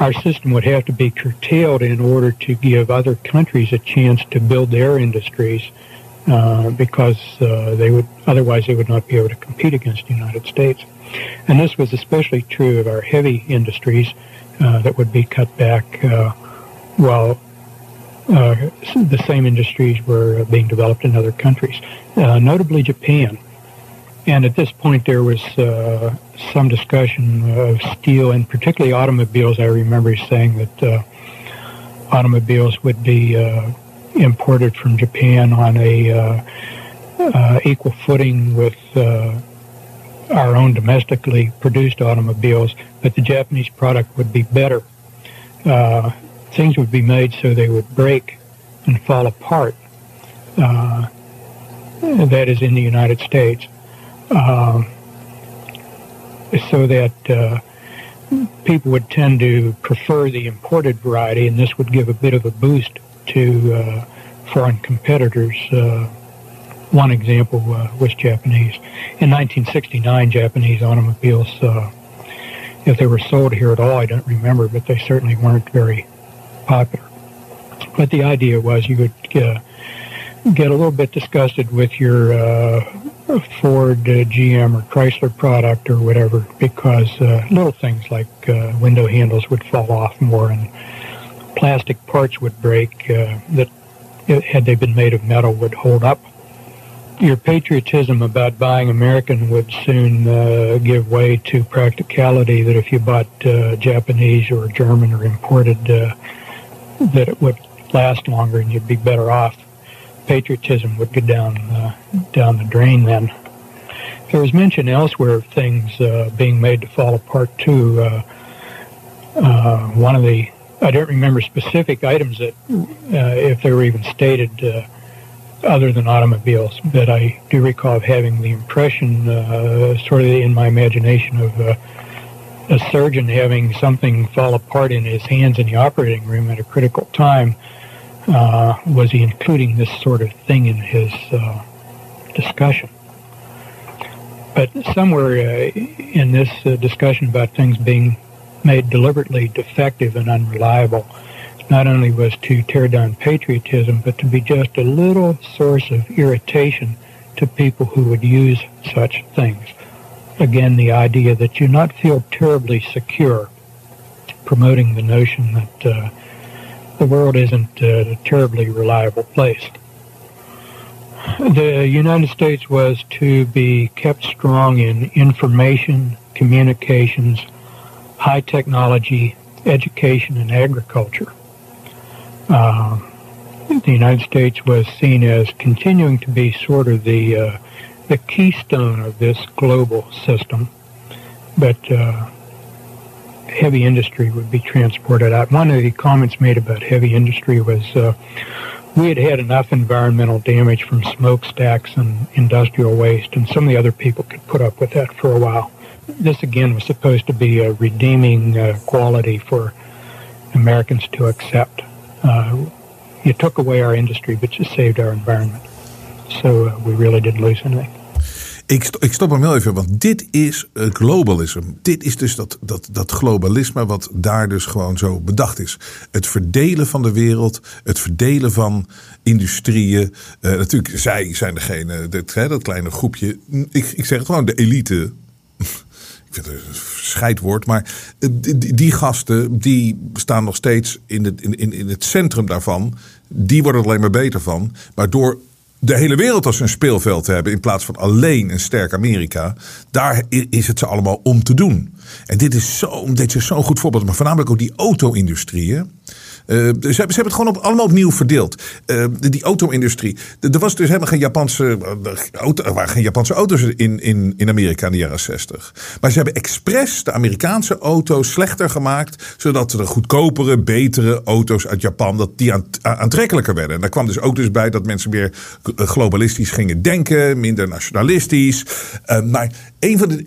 our system would have to be curtailed in order to give other countries a chance to build their industries uh, because uh, they would otherwise they would not be able to compete against the United States. And this was especially true of our heavy industries uh, that would be cut back uh, while uh, the same industries were being developed in other countries, notably Japan. And at this point, there was some discussion of steel and particularly automobiles. I remember saying that automobiles would be imported from Japan on a uh, uh, equal footing with uh, our own domestically produced automobiles, but the Japanese product would be better. Uh, things would be made so they would break and fall apart. Uh, that is in the United States. Um, so that uh, people would tend to prefer the imported variety, and this would give a bit of a boost to uh, foreign competitors. One example uh, was Japanese. In 1969, Japanese automobiles, uh, if they were sold here at all, I don't remember, but they certainly weren't very popular. But the idea was you would uh, get a little bit disgusted with your uh, Ford, uh, GM, or Chrysler product or whatever because uh, little things like window handles would fall off more and plastic parts would break that, had they been made of metal, would hold up. Your patriotism about buying American would soon uh, give way to practicality. That if you bought uh, Japanese or German or imported, uh, that it would last longer and you'd be better off. Patriotism would go down uh, down the drain then. There was mention elsewhere of things uh, being made to fall apart too. Uh, one of the I don't remember specific items that, if they were even stated other than automobiles, but I do recall having the impression, uh, sort of in my imagination, of uh, a surgeon having something fall apart in his hands in the operating room at a critical time. Uh, was he including this sort of thing in his uh, discussion? But somewhere uh, in this uh, discussion about things being made deliberately defective and unreliable, not only was to tear down patriotism, but to be just a little source of irritation to people who would use such things. Again, the idea that you not feel terribly secure, promoting the notion that uh, the world isn't a terribly reliable place. The United States was to be kept strong in information, communications, high technology, education, and agriculture uh, the United States was seen as continuing to be sort of the uh, the keystone of this global system, but uh, heavy industry would be transported out. One of the comments made about heavy industry was uh, we had had enough environmental damage from smokestacks and industrial waste, and some of the other people could put up with that for a while. This again was supposed to be a redeeming uh, quality for Americans to accept. Uh, you took away our industry, but you saved our environment. So uh, we really didn't lose anything. Ik, ik stop hem wel even, want dit is uh, globalisme. Dit is dus dat, dat, dat globalisme wat daar dus gewoon zo bedacht is. Het verdelen van de wereld, het verdelen van industrieën. Uh, natuurlijk, zij zijn degene, dat, hè, dat kleine groepje. Ik, ik zeg het gewoon, de elite het een scheidwoord, maar eh, die, gasten die staan nog steeds in het, in, in het centrum daarvan. Die worden er alleen maar beter van. Maar door de hele wereld als een speelveld te hebben in plaats van alleen een sterk Amerika, daar is het ze allemaal om te doen. En dit is zo'n zo goed voorbeeld, maar voornamelijk ook die auto-industrie. Uh, ze, hebben het gewoon allemaal opnieuw verdeeld. Uh, die auto-industrie. Er was dus helemaal geen Japanse, auto, er waren geen Japanse auto's in, in, in Amerika in de jaren 60. Maar ze hebben expres de Amerikaanse auto's slechter gemaakt. Zodat er goedkopere, betere auto's uit Japan, dat die aantrekkelijker werden. En daar kwam dus ook dus bij dat mensen meer globalistisch gingen denken. Minder nationalistisch. Maar een van de,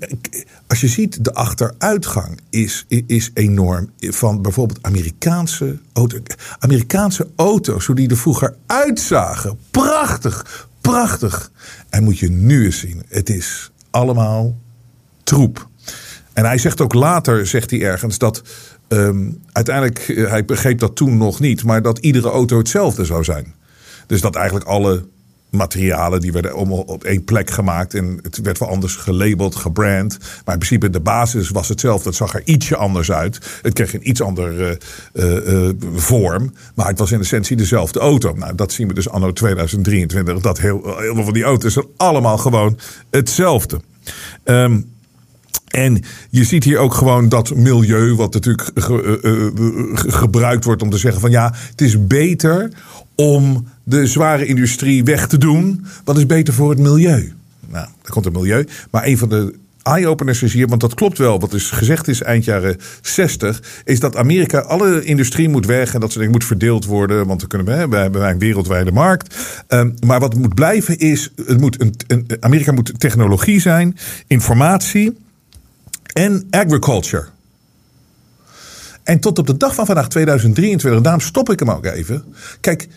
als je ziet, de achteruitgang is, is enorm. Van bijvoorbeeld Amerikaanse, auto, Amerikaanse auto's, hoe die er vroeger uitzagen. Prachtig, prachtig. En moet je nu eens zien, het is allemaal troep. En hij zegt ook later, zegt hij ergens, dat um, uiteindelijk, eh, hij begreep dat toen nog niet, maar dat iedere auto hetzelfde zou zijn. Dus dat eigenlijk alle materialen die werden allemaal op één plek gemaakt. En het werd wel anders gelabeld, gebrand. Maar in principe de basis was hetzelfde. Het zag er ietsje anders uit. Het kreeg een iets andere uh, uh, vorm. Maar het was in essentie dezelfde auto. Nou, dat zien we dus anno 2023. Dat heel, heel veel van die auto's zijn allemaal gewoon hetzelfde. Um, en je ziet hier ook gewoon dat milieu, wat natuurlijk gebruikt wordt om te zeggen van ja, het is beter om de zware industrie weg te doen. Wat is beter voor het milieu? Nou, daar komt het milieu. Maar een van de eye-openers is hier, want dat klopt wel. Wat dus gezegd is eind jaren 60, is dat Amerika alle industrie moet weg en dat ze dingen moet verdeeld worden, want we kunnen hebben een wereldwijde markt. Um, maar wat moet blijven is, het moet een, Amerika moet technologie zijn, informatie en agriculture. En tot op de dag van vandaag 2023, daarom stop ik hem ook even. Kijk,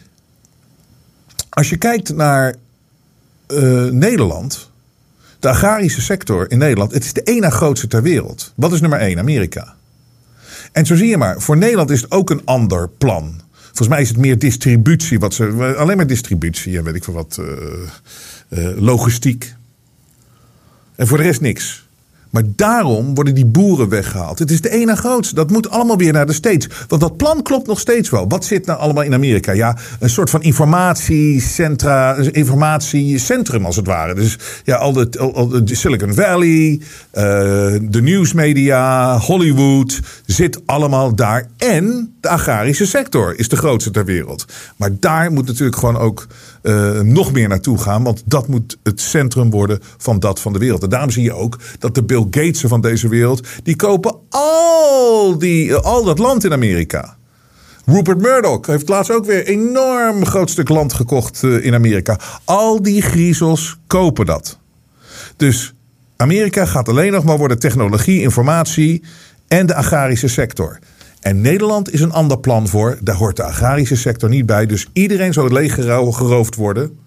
als je kijkt naar uh, Nederland, de agrarische sector in Nederland, het is de ene grootste ter wereld. Wat is nummer één? Amerika. En zo zie je maar, voor Nederland is het ook een ander plan. Volgens mij is het meer distributie, wat ze, alleen maar distributie en weet ik veel wat, uh, uh, logistiek. En voor de rest niks. Maar daarom worden die boeren weggehaald. Het is de ene grootste. Dat moet allemaal weer naar de States. Want dat plan klopt nog steeds wel. Wat zit nou allemaal in Amerika? Ja, een soort van informatiecentra, informatiecentrum als het ware. Dus ja, al de, Silicon Valley, uh, de nieuwsmedia, Hollywood zit allemaal daar. En de agrarische sector is de grootste ter wereld. Maar daar moet natuurlijk gewoon ook uh, nog meer naartoe gaan. Want dat moet het centrum worden van dat van de wereld. En daarom zie je ook dat de Bill Gatesen van deze wereld. die kopen al, die, al dat land in Amerika. Rupert Murdoch heeft laatst ook weer een enorm groot stuk land gekocht uh, in Amerika. Al die griezels kopen dat. Dus Amerika gaat alleen nog maar worden technologie, informatie en de agrarische sector. En Nederland is een ander plan voor. Daar hoort de agrarische sector niet bij. Dus iedereen zou leeg geroofd worden.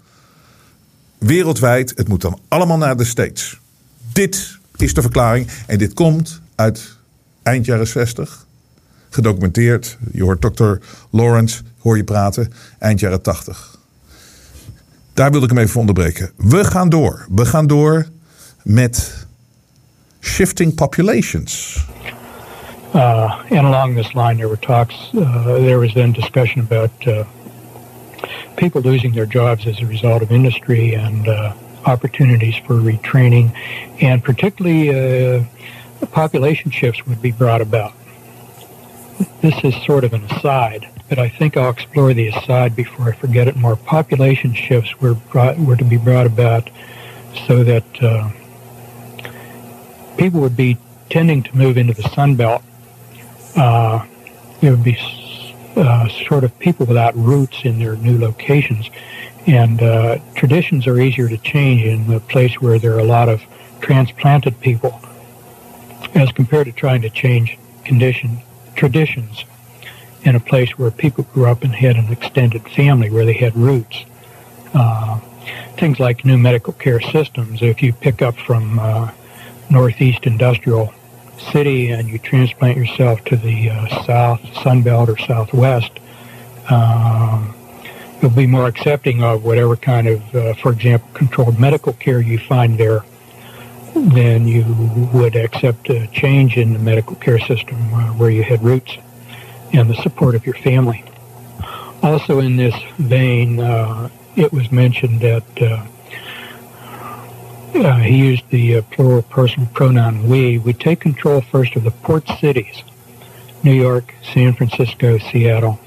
Wereldwijd. Het moet dan allemaal naar de States. Dit is de verklaring. En dit komt uit eind jaren 60. Gedocumenteerd. Je hoort dokter Lawrence, hoor je praten. Eind jaren 80. Daar wilde ik hem even onderbreken. We gaan door. We gaan door met shifting populations. Uh, and along this line, there were talks, uh, there was then discussion about uh, people losing their jobs as a result of industry and uh, opportunities for retraining, and particularly uh, population shifts would be brought about. This is sort of an aside, but I think I'll explore the aside before I forget it more. Population shifts were brought, were to be brought about so that uh, people would be tending to move into the Sun Belt uh, there would be uh, sort of people without roots in their new locations. And uh, traditions are easier to change in a place where there are a lot of transplanted people as compared to trying to change condition traditions in a place where people grew up and had an extended family where they had roots. Uh, things like new medical care systems. If you pick up from uh, Northeast Industrial city and you transplant yourself to the uh, south, Sun Belt or Southwest, um, you'll be more accepting of whatever kind of, uh, for example, controlled medical care you find there than you would accept a change in the medical care system uh, where you had roots and the support of your family. Also in this vein, uh, it was mentioned that uh, he used the uh, plural personal pronoun we. We take control first of the port cities, New York, San Francisco, Seattle.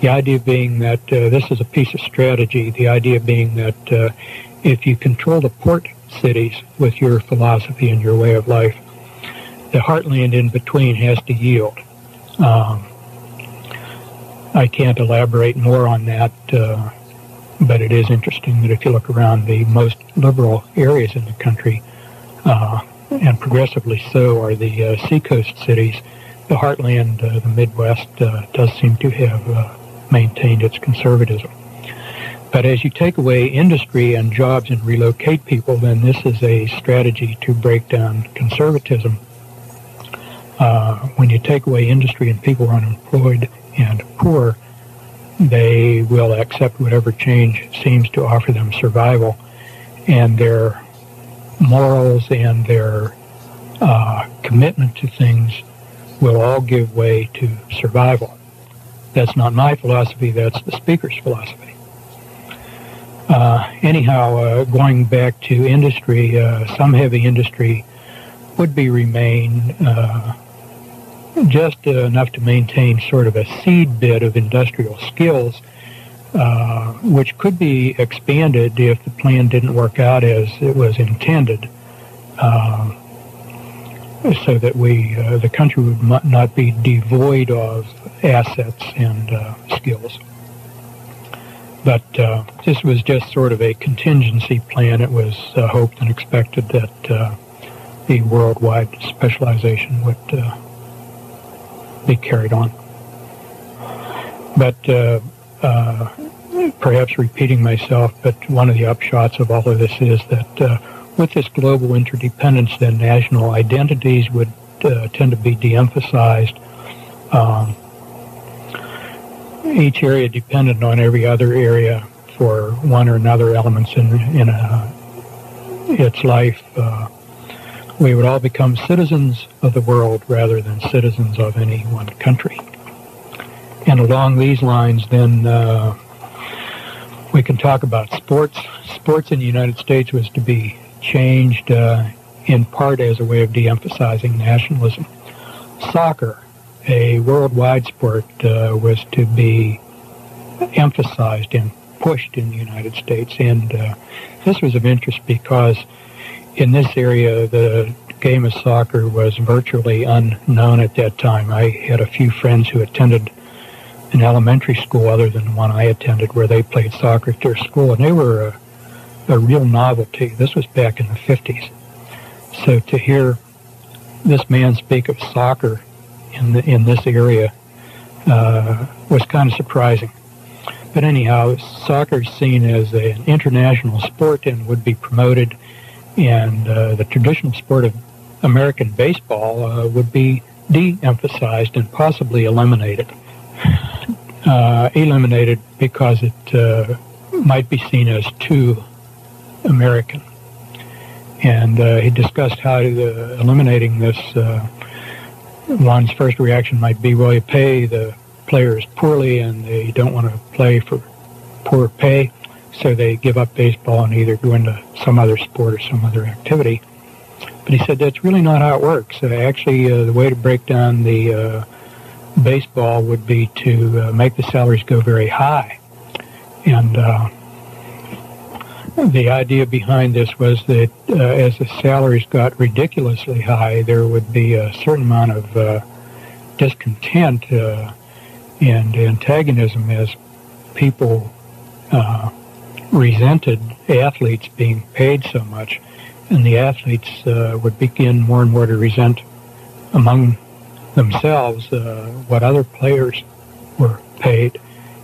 The idea being that uh, this is a piece of strategy. The idea being that uh, if you control the port cities with your philosophy and your way of life, the heartland in between has to yield. Um, I can't elaborate more on that uh, but it is interesting that if you look around the most liberal areas in the country, uh, and progressively so are the uh, seacoast cities, the heartland, uh, the Midwest, uh, does seem to have uh, maintained its conservatism. But as you take away industry and jobs and relocate people, then this is a strategy to break down conservatism. Uh, when you take away industry and people are unemployed and poor, they will accept whatever change seems to offer them survival, and their morals and their uh, commitment to things will all give way to survival. That's not my philosophy, that's the speaker's philosophy. Uh, anyhow, uh, going back to industry, uh, some heavy industry would be remain uh, just uh, enough to maintain sort of a seed bit of industrial skills, uh, which could be expanded if the plan didn't work out as it was intended, uh, so that we, uh, the country would not be devoid of assets and uh, skills. But uh, this was just sort of a contingency plan. It was hoped and expected that the worldwide specialization would be carried on. But uh, uh, perhaps repeating myself, but one of the upshots of all of this is that uh, with this global interdependence, then national identities would tend to be de-emphasized. Um, each area dependent on every other area for one or another elements in, in a, its life. Uh, we would all become citizens of the world rather than citizens of any one country. And along these lines, then uh, we can talk about sports. Sports in the United States was to be changed uh, in part as a way of de-emphasizing nationalism. Soccer, a worldwide sport, uh, was to be emphasized and pushed in the United States. And uh, this was of interest because in this area, the game of soccer was virtually unknown at that time. I had a few friends who attended an elementary school other than the one I attended where they played soccer at their school, and they were a, a real novelty. This was back in the 50s. So to hear this man speak of soccer in the, in this area uh, was kind of surprising. But anyhow, soccer is seen as an international sport and would be promoted, and uh, the traditional sport of American baseball uh, would be de-emphasized and possibly eliminated. Uh, eliminated because it uh, might be seen as too American. And uh, he discussed how uh, eliminating this, one's first reaction might be, well, you pay the players poorly and they don't want to play for poor pay, so they give up baseball and either go into some other sport or some other activity. But he said that's really not how it works. Uh, actually, uh, the way to break down the uh, baseball would be to uh, make the salaries go very high. And uh, the idea behind this was that uh, as the salaries got ridiculously high, there would be a certain amount of discontent and antagonism as people resented athletes being paid so much. And the athletes uh, would begin more and more to resent among themselves uh, what other players were paid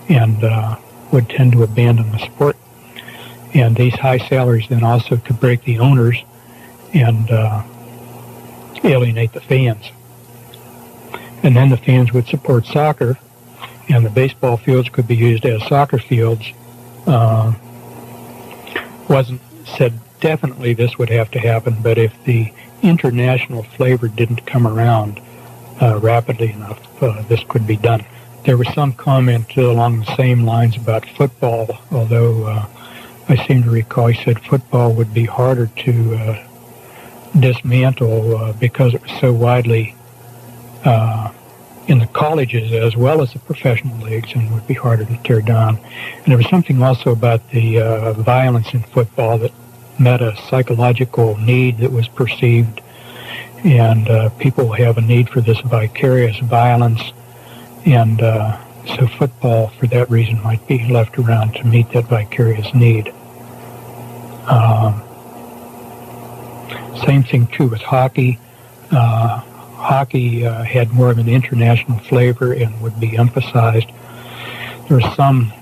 and uh, would tend to abandon the sport. And these high salaries then also could break the owners and uh, alienate the fans. And then the fans would support soccer, and the baseball fields could be used as soccer fields. Uh, wasn't said definitely this would have to happen, but if the international flavor didn't come around, uh, rapidly enough, uh, this could be done. There was some comment along the same lines about football, although uh, I seem to recall he said football would be harder to uh, dismantle uh, because it was so widely uh, in the colleges as well as the professional leagues and would be harder to tear down. And there was something also about the uh, violence in football that met a psychological need that was perceived and uh, people have a need for this vicarious violence, and uh, so football, for that reason, might be left around to meet that vicarious need. Um, same thing too with hockey. Uh, hockey uh, had more of an international flavor and would be emphasized. There's some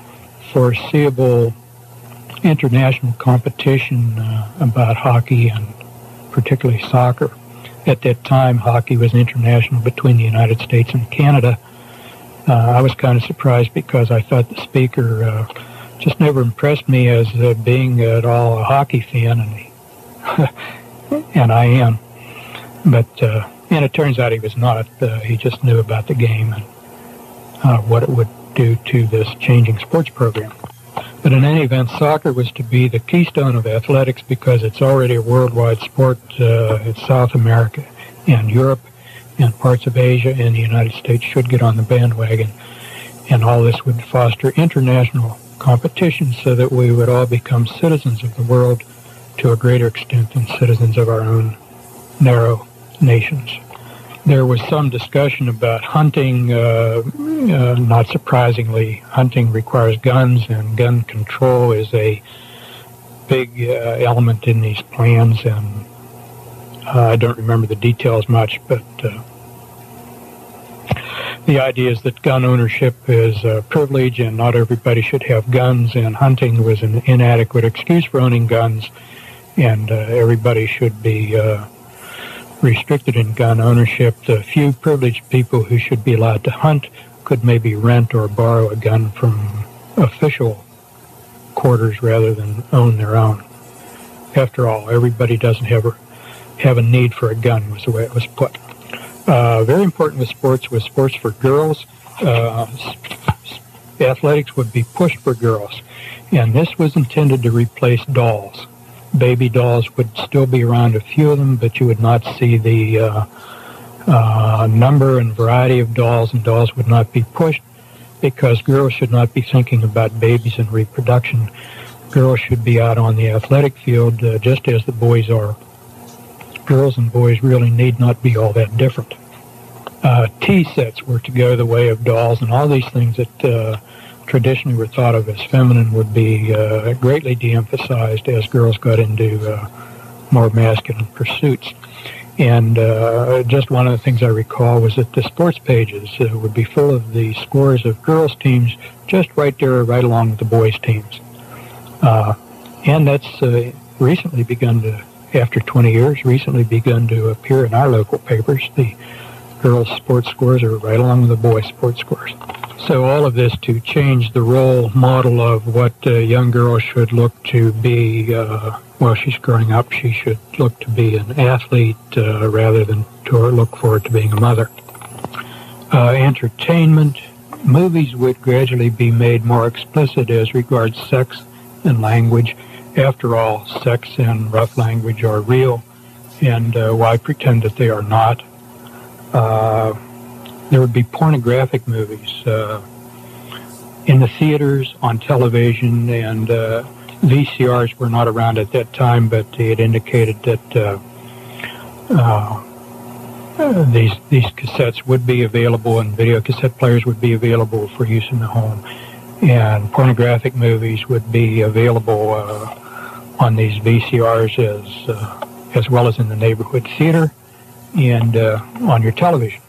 foreseeable international competition uh, about hockey and particularly soccer at that time, hockey was international between the United States and Canada. Uh, I was kind of surprised because I thought the speaker uh, just never impressed me as uh, being at all a hockey fan, and and I am. But uh, and it turns out he was not. Uh, he just knew about the game and uh, what it would do to this changing sports program. But in any event, soccer was to be the keystone of athletics because it's already a worldwide sport uh, in South America and Europe and parts of Asia and the United States should get on the bandwagon. And all this would foster international competition so that we would all become citizens of the world to a greater extent than citizens of our own narrow nations there was some discussion about hunting. Uh, uh, not surprisingly, hunting requires guns, and gun control is a big uh, element in these plans. And uh, I don't remember the details much, but uh, the idea is that gun ownership is a privilege, and not everybody should have guns. And hunting was an inadequate excuse for owning guns, and uh, everybody should be restricted in gun ownership. The few privileged people who should be allowed to hunt could maybe rent or borrow a gun from official quarters rather than own their own. After all, everybody doesn't have a have a need for a gun, was the way it was put. Uh, very important with sports was sports for girls. Uh, athletics would be pushed for girls. And this was intended to replace dolls. Baby dolls would still be around, a few of them, but you would not see the uh, uh, number and variety of dolls, and dolls would not be pushed because girls should not be thinking about babies and reproduction. Girls should be out on the athletic field uh, just as the boys are. Girls and boys really need not be all that different. Uh, tea sets were to go the way of dolls, and all these things that uh, traditionally were thought of as feminine would be uh, greatly de-emphasized as girls got into uh, more masculine pursuits. And uh, just one of the things I recall was that the sports pages uh, would be full of the scores of girls' teams just right there, right along with the boys' teams. Uh, and that's uh, recently begun to, after 20 years, recently begun to appear in our local papers. The girls' sports scores are right along with the boys' sports scores. So all of this to change the role model of what a young girl should look to be uh, while she's growing up. She should look to be an athlete uh, rather than to look forward to being a mother. Uh, entertainment. Movies would gradually be made more explicit as regards sex and language. After all, sex and rough language are real, and uh, why pretend that they are not? Uh, there would be pornographic movies uh, in the theaters, on television, and uh, VCRs were not around at that time, but it indicated that these these cassettes would be available, and video cassette players would be available for use in the home, and pornographic movies would be available uh, on these VCRs as uh, as well as in the neighborhood theater and uh, on your television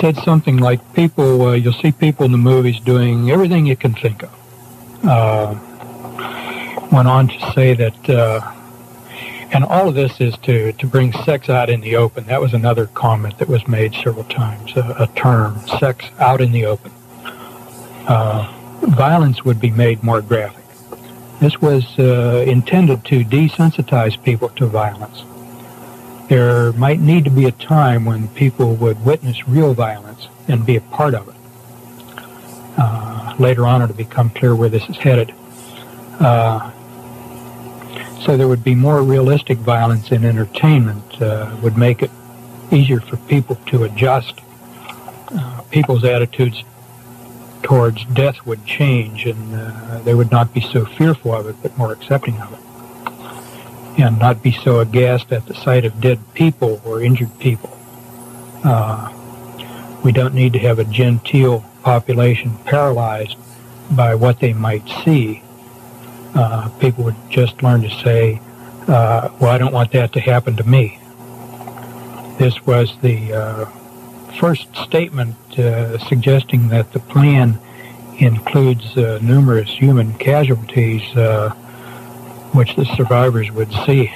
said something like people, uh, you'll see people in the movies doing everything you can think of. Uh, went on to say that, uh, and all of this is to, to bring sex out in the open. That was another comment that was made several times, a, a term, sex out in the open. Uh, violence would be made more graphic. This was uh, intended to desensitize people to violence there might need to be a time when people would witness real violence and be a part of it. Uh, later on, it'll become clear where this is headed. Uh, so there would be more realistic violence in entertainment, uh, would make it easier for people to adjust. Uh, people's attitudes towards death would change, and uh, they would not be so fearful of it, but more accepting of it and not be so aghast at the sight of dead people or injured people. Uh, we don't need to have a genteel population paralyzed by what they might see. Uh, people would just learn to say, uh, well, I don't want that to happen to me. This was the uh, first statement uh, suggesting that the plan includes uh, numerous human casualties which the survivors would see.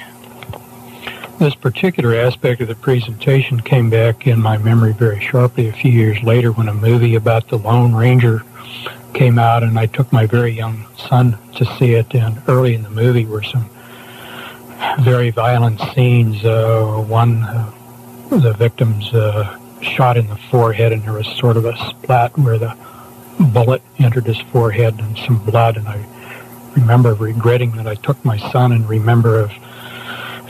This particular aspect of the presentation came back in my memory very sharply a few years later when a movie about the Lone Ranger came out and I took my very young son to see it and early in the movie were some very violent scenes. Uh, one, uh, the victim's uh, shot in the forehead and there was sort of a splat where the bullet entered his forehead and some blood and I remember regretting that I took my son and remember of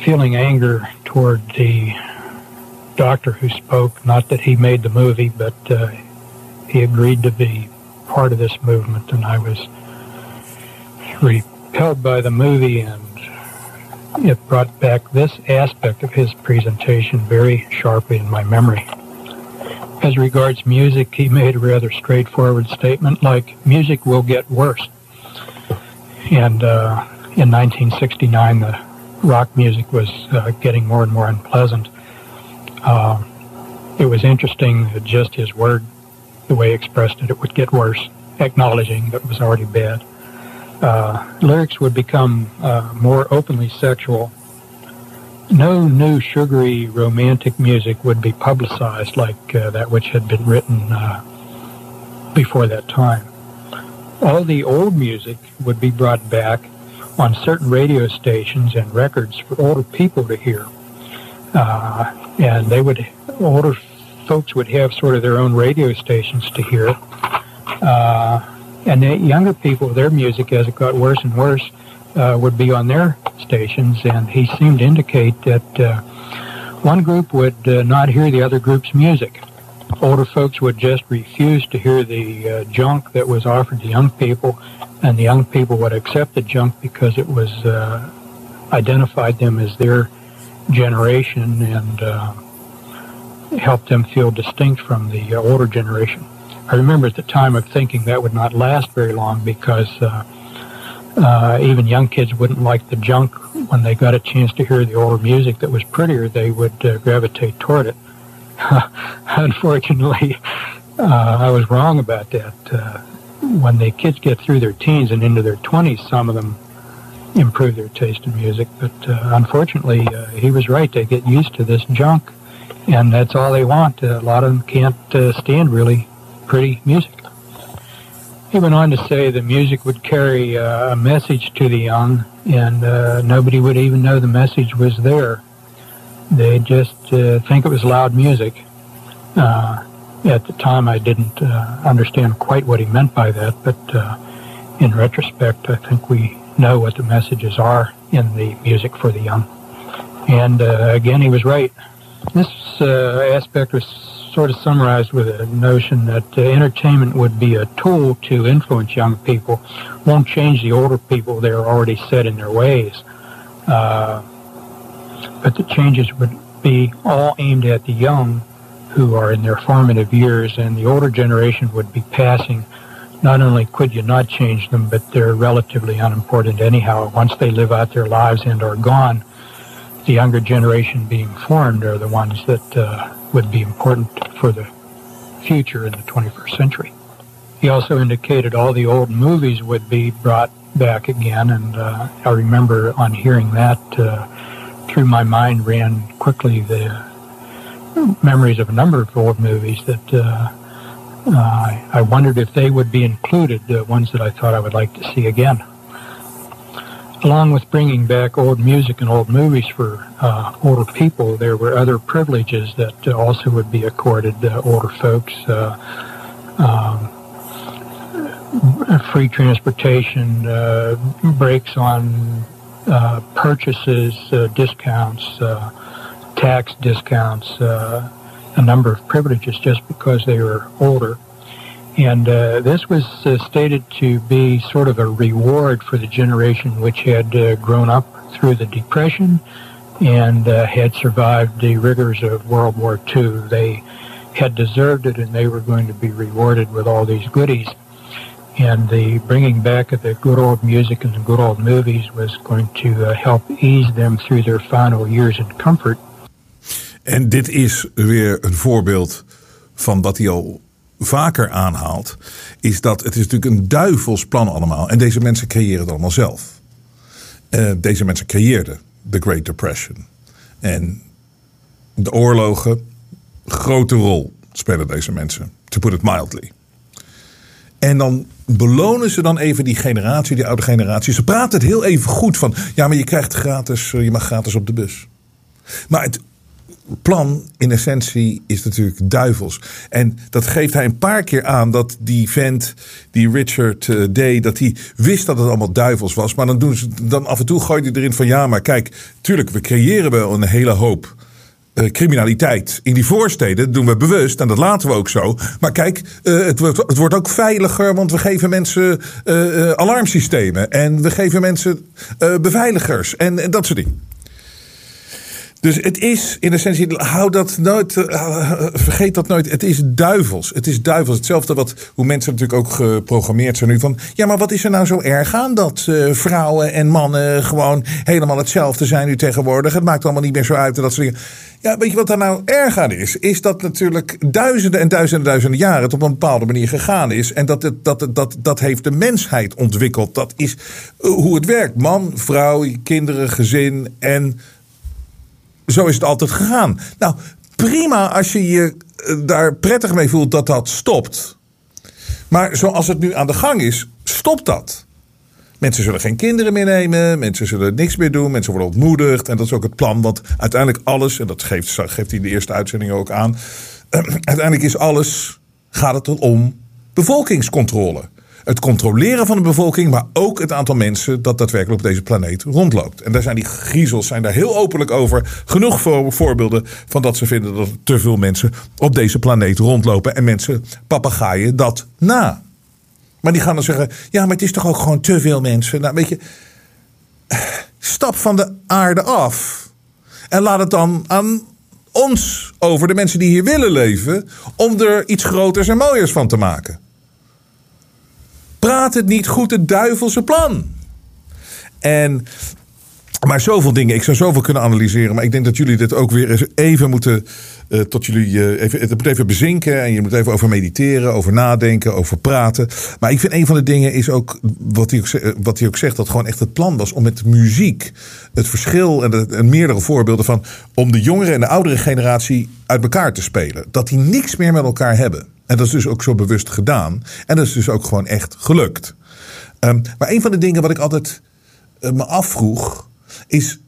feeling anger toward the doctor who spoke. Not that he made the movie, but uh, he agreed to be part of this movement, and I was repelled by the movie, and it brought back this aspect of his presentation very sharply in my memory. As regards music, he made a rather straightforward statement like, music will get worse. And uh, in 1969, the rock music was uh, getting more and more unpleasant. Uh, it was interesting that just his word, the way he expressed it, it would get worse, acknowledging that it was already bad. Uh, lyrics would become uh, more openly sexual. No new sugary romantic music would be publicized like uh, that which had been written before that time all the old music would be brought back on certain radio stations and records for older people to hear. uh, and they would older folks would have sort of their own radio stations to hear, uh, and the younger people, their music as it got worse and worse, uh, would be on their stations, and he seemed to indicate that uh, one group would uh, not hear the other group's music. Older folks would just refuse to hear the uh, junk that was offered to young people, and the young people would accept the junk because it was uh, identified them as their generation and uh, helped them feel distinct from the uh, older generation. I remember at the time of thinking that would not last very long because uh, uh, even young kids wouldn't like the junk when they got a chance to hear the older music that was prettier. They would gravitate toward it. Unfortunately, uh, I was wrong about that. Uh, when the kids get through their teens and into their 20s, some of them improve their taste in music. But uh, unfortunately, uh, he was right. They get used to this junk, and that's all they want. Uh, a lot of them can't uh, stand really pretty music. He went on to say the music would carry uh, a message to the young, and uh, nobody would even know the message was there. They just uh, think it was loud music. Uh, at the time, I didn't uh, understand quite what he meant by that, but uh, in retrospect, I think we know what the messages are in the music for the young. And uh, again, he was right. This uh, aspect was sort of summarized with a notion that entertainment would be a tool to influence young people, won't change the older people. They're already set in their ways. Uh, but the changes would be all aimed at the young who are in their formative years, and the older generation would be passing. Not only could you not change them, but they're relatively unimportant anyhow. Once they live out their lives and are gone, the younger generation being formed are the ones that uh, would be important for the future in the 21st century. He also indicated all the old movies would be brought back again, and uh, I remember on hearing that, uh, through my mind ran quickly the memories of a number of old movies that uh, uh, I wondered if they would be included, the ones that I thought I would like to see again. Along with bringing back old music and old movies for uh, older people, there were other privileges that uh, also would be accorded uh, older folks. Uh, um, free transportation, breaks on uh, purchases, uh, discounts, uh, tax discounts, uh, a number of privileges just because they were older. And this was stated to be sort of a reward for the generation which had grown up through the Depression and had survived the rigors of World War II. They had deserved it and they were going to be rewarded with all these goodies. And the bringing back of the good old music and the good old movies was going to uh, help ease them through their final years in comfort. En dit is weer een voorbeeld van wat hij al vaker aanhaalt. Is dat het is natuurlijk een duivels plan allemaal. En deze mensen creëren het allemaal zelf. Uh, deze mensen creëerden de Great Depression. En de oorlogen, grote rol spelen deze mensen. To put it mildly. En dan belonen ze dan even die generatie, die oude generatie. Ze praten het heel even goed van. Ja, maar je krijgt gratis, je mag gratis op de bus. Maar het plan in essentie is natuurlijk duivels. En dat geeft hij een paar keer aan dat die vent, die Richard uh, dat hij wist dat het allemaal duivels was. Maar dan, doen ze, dan af en toe gooit hij erin van ja, maar kijk, tuurlijk, we creëren wel een hele hoop. Uh, criminaliteit in die voorsteden. Doen we bewust en dat laten we ook zo. Maar kijk, uh, het, wordt, het wordt ook veiliger, want we geven mensen uh, alarmsystemen. En we geven mensen beveiligers en, en dat soort dingen. Dus het is in essentie, hou dat nooit, uh, vergeet dat nooit. Het is duivels. Het is duivels. Hetzelfde wat hoe mensen natuurlijk ook geprogrammeerd zijn nu van. Ja, maar wat is er nou zo erg aan dat vrouwen en mannen gewoon helemaal hetzelfde zijn nu tegenwoordig? Het maakt allemaal niet meer zo uit en dat soort dingen. Ja, weet je wat daar nou erg aan is? Is dat natuurlijk duizenden en duizenden duizenden jaren het op een bepaalde manier gegaan is. En dat, het, dat, dat, dat heeft de mensheid ontwikkeld. Dat is hoe het werkt. Man, vrouw, kinderen, gezin en zo is het altijd gegaan. Nou, prima als je je daar prettig mee voelt dat dat stopt. Maar zoals het nu aan de gang is, stopt dat. Mensen zullen geen kinderen meer nemen. Mensen zullen niks meer doen. Mensen worden ontmoedigd. En dat is ook het plan. Want uiteindelijk alles, en dat geeft, geeft hij in de eerste uitzending ook aan. uiteindelijk is alles, gaat het om bevolkingscontrole. Het controleren van de bevolking, maar ook het aantal mensen dat daadwerkelijk op deze planeet rondloopt. En daar zijn die griezels zijn daar heel openlijk over. Genoeg voor, voorbeelden van dat ze vinden dat er te veel mensen op deze planeet rondlopen. En mensen papegaaien dat na. Maar die gaan dan zeggen: ja, maar het is toch ook gewoon te veel mensen. Nou, weet je, stap van de aarde af. En laat het dan aan ons over, de mensen die hier willen leven, om er iets groters en mooiers van te maken. Praat het niet goed het duivelse plan. En maar zoveel dingen. Ik zou zoveel kunnen analyseren. Maar ik denk dat jullie dit ook weer eens even moeten. Uh, tot jullie. Uh, even, het moet even bezinken. En je moet even over mediteren. Over nadenken. Over praten. Maar ik vind een van de dingen is ook. Wat hij ook, eh, wat hij ook zegt. Dat gewoon echt het plan was om met muziek. Het verschil. En, en meerdere voorbeelden van. Om de jongere en de oudere generatie uit elkaar te spelen. Dat die niks meer met elkaar hebben. En dat is dus ook zo bewust gedaan. En dat is dus ook gewoon echt gelukt. Um, maar een van de dingen wat ik altijd me afvroeg is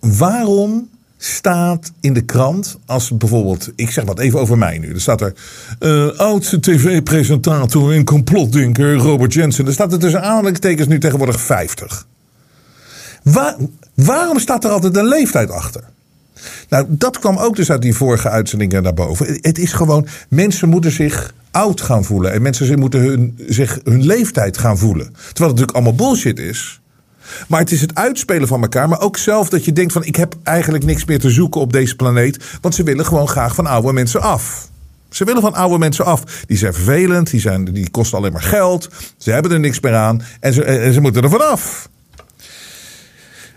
waarom staat in de krant als bijvoorbeeld, ik zeg wat even over mij nu. Er staat er uh, oudste tv-presentator en complotdenker Robert Jensen. Er staat er tussen aanhalingstekens nu tegenwoordig 50. Waar, waarom staat er altijd een leeftijd achter? Nou, dat kwam ook dus uit die vorige uitzendingen naar boven. Het is gewoon, mensen moeten zich oud gaan voelen. En mensen moeten hun, zich hun leeftijd gaan voelen. Terwijl het natuurlijk allemaal bullshit is. Maar het is het uitspelen van elkaar. Maar ook zelf dat je denkt van ik heb eigenlijk niks meer te zoeken op deze planeet. Want ze willen gewoon graag van oude mensen af. Ze willen van oude mensen af. Die zijn vervelend, die, zijn, die kosten alleen maar geld. Ze hebben er niks meer aan en ze, en ze moeten er vanaf.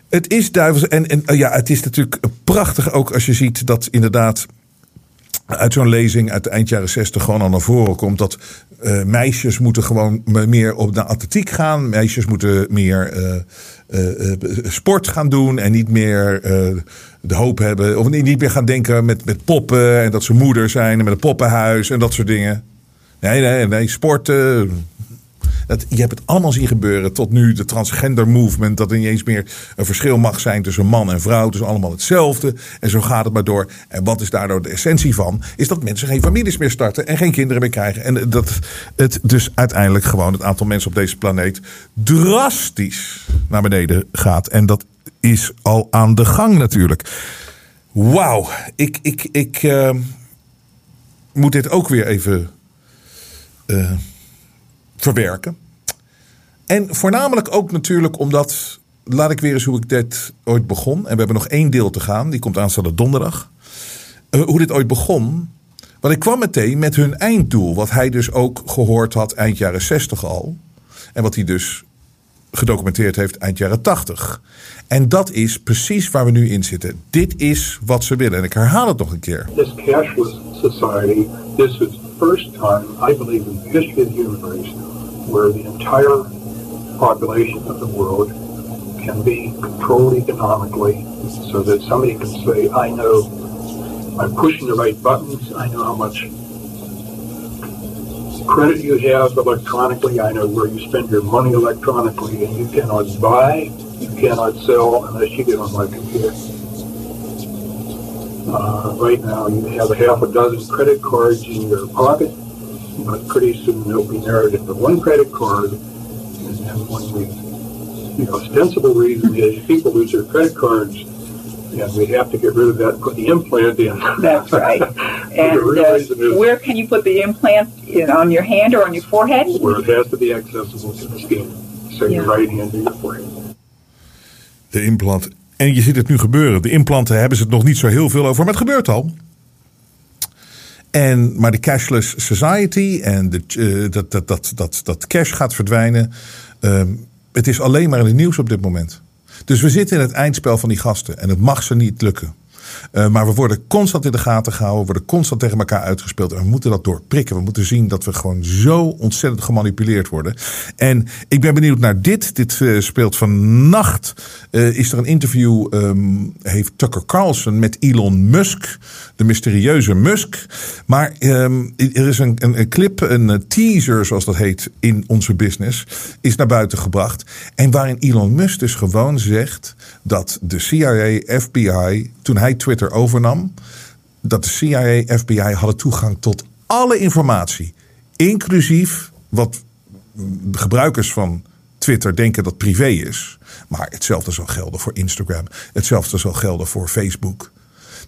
Het is duivels. En, en ja, het is natuurlijk prachtig ook als je ziet dat inderdaad uit zo'n lezing uit de eind jaren 60 gewoon al naar voren komt dat uh, meisjes moeten gewoon meer op de atletiek gaan. Meisjes moeten meer uh, sport gaan doen en niet meer de hoop hebben. Of niet meer gaan denken met, met poppen en dat ze moeder zijn en met een poppenhuis en dat soort dingen. Nee, nee, nee. Sporten, dat, je hebt het allemaal zien gebeuren tot nu. De transgender movement. Dat er niet eens meer een verschil mag zijn tussen man en vrouw. Het is allemaal hetzelfde. En zo gaat het maar door. En wat is daardoor de essentie van? Is dat mensen geen families meer starten. En geen kinderen meer krijgen. En dat het dus uiteindelijk gewoon het aantal mensen op deze planeet drastisch naar beneden gaat. En dat is al aan de gang natuurlijk. Wauw. Ik, ik, ik uh, moet dit ook weer even... Uh, verwerken. En voornamelijk ook natuurlijk omdat, laat ik weer eens hoe ik dit ooit begon. En we hebben nog één deel te gaan, die komt aanstaande donderdag. Uh, hoe dit ooit begon. Want ik kwam meteen met hun einddoel, wat hij dus ook gehoord had eind jaren 60 al. En wat hij dus gedocumenteerd heeft eind jaren 80. En dat is precies waar we nu in zitten. Dit is wat ze willen. En ik herhaal het nog een keer. This cashless society, this is the first time, I believe, in the where the entire population of the world can be controlled economically so that somebody can say, I know I'm pushing the right buttons, I know how much credit you have electronically, I know where you spend your money electronically, and you cannot buy, you cannot sell unless you get on my computer. Uh, right now, you have a half a dozen credit cards in your pocket, but pretty soon they'll be narrowed into one credit card, and then when we, you know, ostensible reason is people lose their credit cards, and we have to get rid of that and put the implant in. That's right. and uh, where can you put the implant? In, on your hand or on your forehead? Where it has to be accessible to the skin. So yeah. your right hand to your forehead. De implant. En je ziet het nu gebeuren. De implanten hebben ze het nog niet zo heel veel over, maar het gebeurt al. En, maar de cashless society en de, uh, dat, dat, dat, dat, dat cash gaat verdwijnen. Uh, het is alleen maar in het nieuws op dit moment. Dus we zitten in het eindspel van die gasten. En het mag ze niet lukken. Uh, maar we worden constant in de gaten gehouden. Worden constant tegen elkaar uitgespeeld. En we moeten dat doorprikken. We moeten zien dat we gewoon zo ontzettend gemanipuleerd worden. En ik ben benieuwd naar dit. Dit uh, speelt vannacht. Uh, is er een interview. Um, heeft Tucker Carlson met Elon Musk. De mysterieuze Musk. Maar um, er is een, een, een clip, een teaser zoals dat heet in onze business. Is naar buiten gebracht. En waarin Elon Musk dus gewoon zegt dat de CIA, FBI, toen hij Twitter overnam, dat de CIA, FBI hadden toegang tot alle informatie, inclusief wat gebruikers van Twitter denken dat privé is. Maar hetzelfde zal gelden voor Instagram, hetzelfde zal gelden voor Facebook.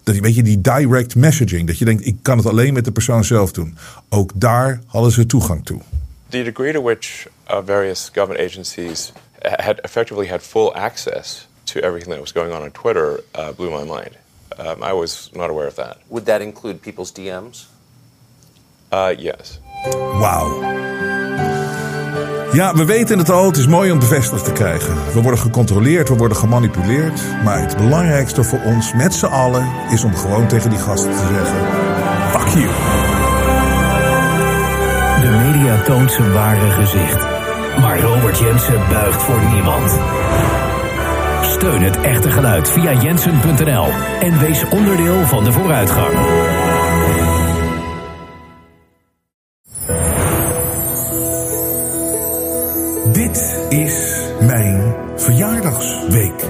Dat, weet die direct messaging, dat je denkt, ik kan het alleen met de persoon zelf doen. Ook daar hadden ze toegang toe. The degree to which uh, various government agencies had effectively had full access to everything that was going on on Twitter uh, blew my mind. Um, I was not aware of that. Would that include people's DMs? Uh, yes. Wauw. Ja, we weten het al. Het is mooi om bevestigd te krijgen. We worden gecontroleerd, we worden gemanipuleerd. Maar het belangrijkste voor ons met z'n allen is om gewoon tegen die gasten te zeggen: Fuck you. De media toont zijn ware gezicht. Maar Robert Jensen buigt voor niemand. Steun het echte geluid via jensen.nl en wees onderdeel van de vooruitgang. Dit is mijn verjaardagsweek.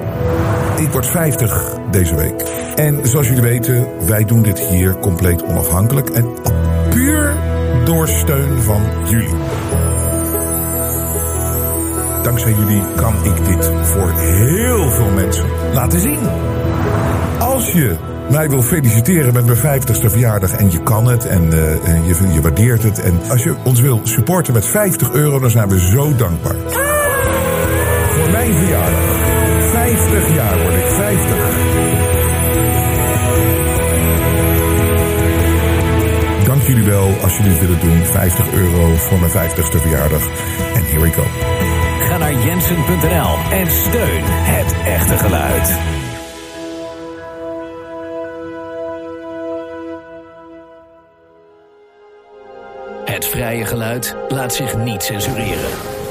Ik word 50 deze week. En zoals jullie weten, wij doen dit hier compleet onafhankelijk en puur door steun van jullie. Dankzij jullie kan ik dit voor heel veel mensen laten zien. Als je mij wil feliciteren met mijn 50ste verjaardag en je kan het en, uh, en je, je waardeert het. En als je ons wil supporten met 50 euro, dan zijn we zo dankbaar. Voor mijn verjaardag. 50 jaar word ik 50. Dank jullie wel als jullie het willen doen. 50 euro voor mijn 50ste verjaardag. En here we go. Jensen.nl en steun het echte geluid. Het vrije geluid laat zich niet censureren.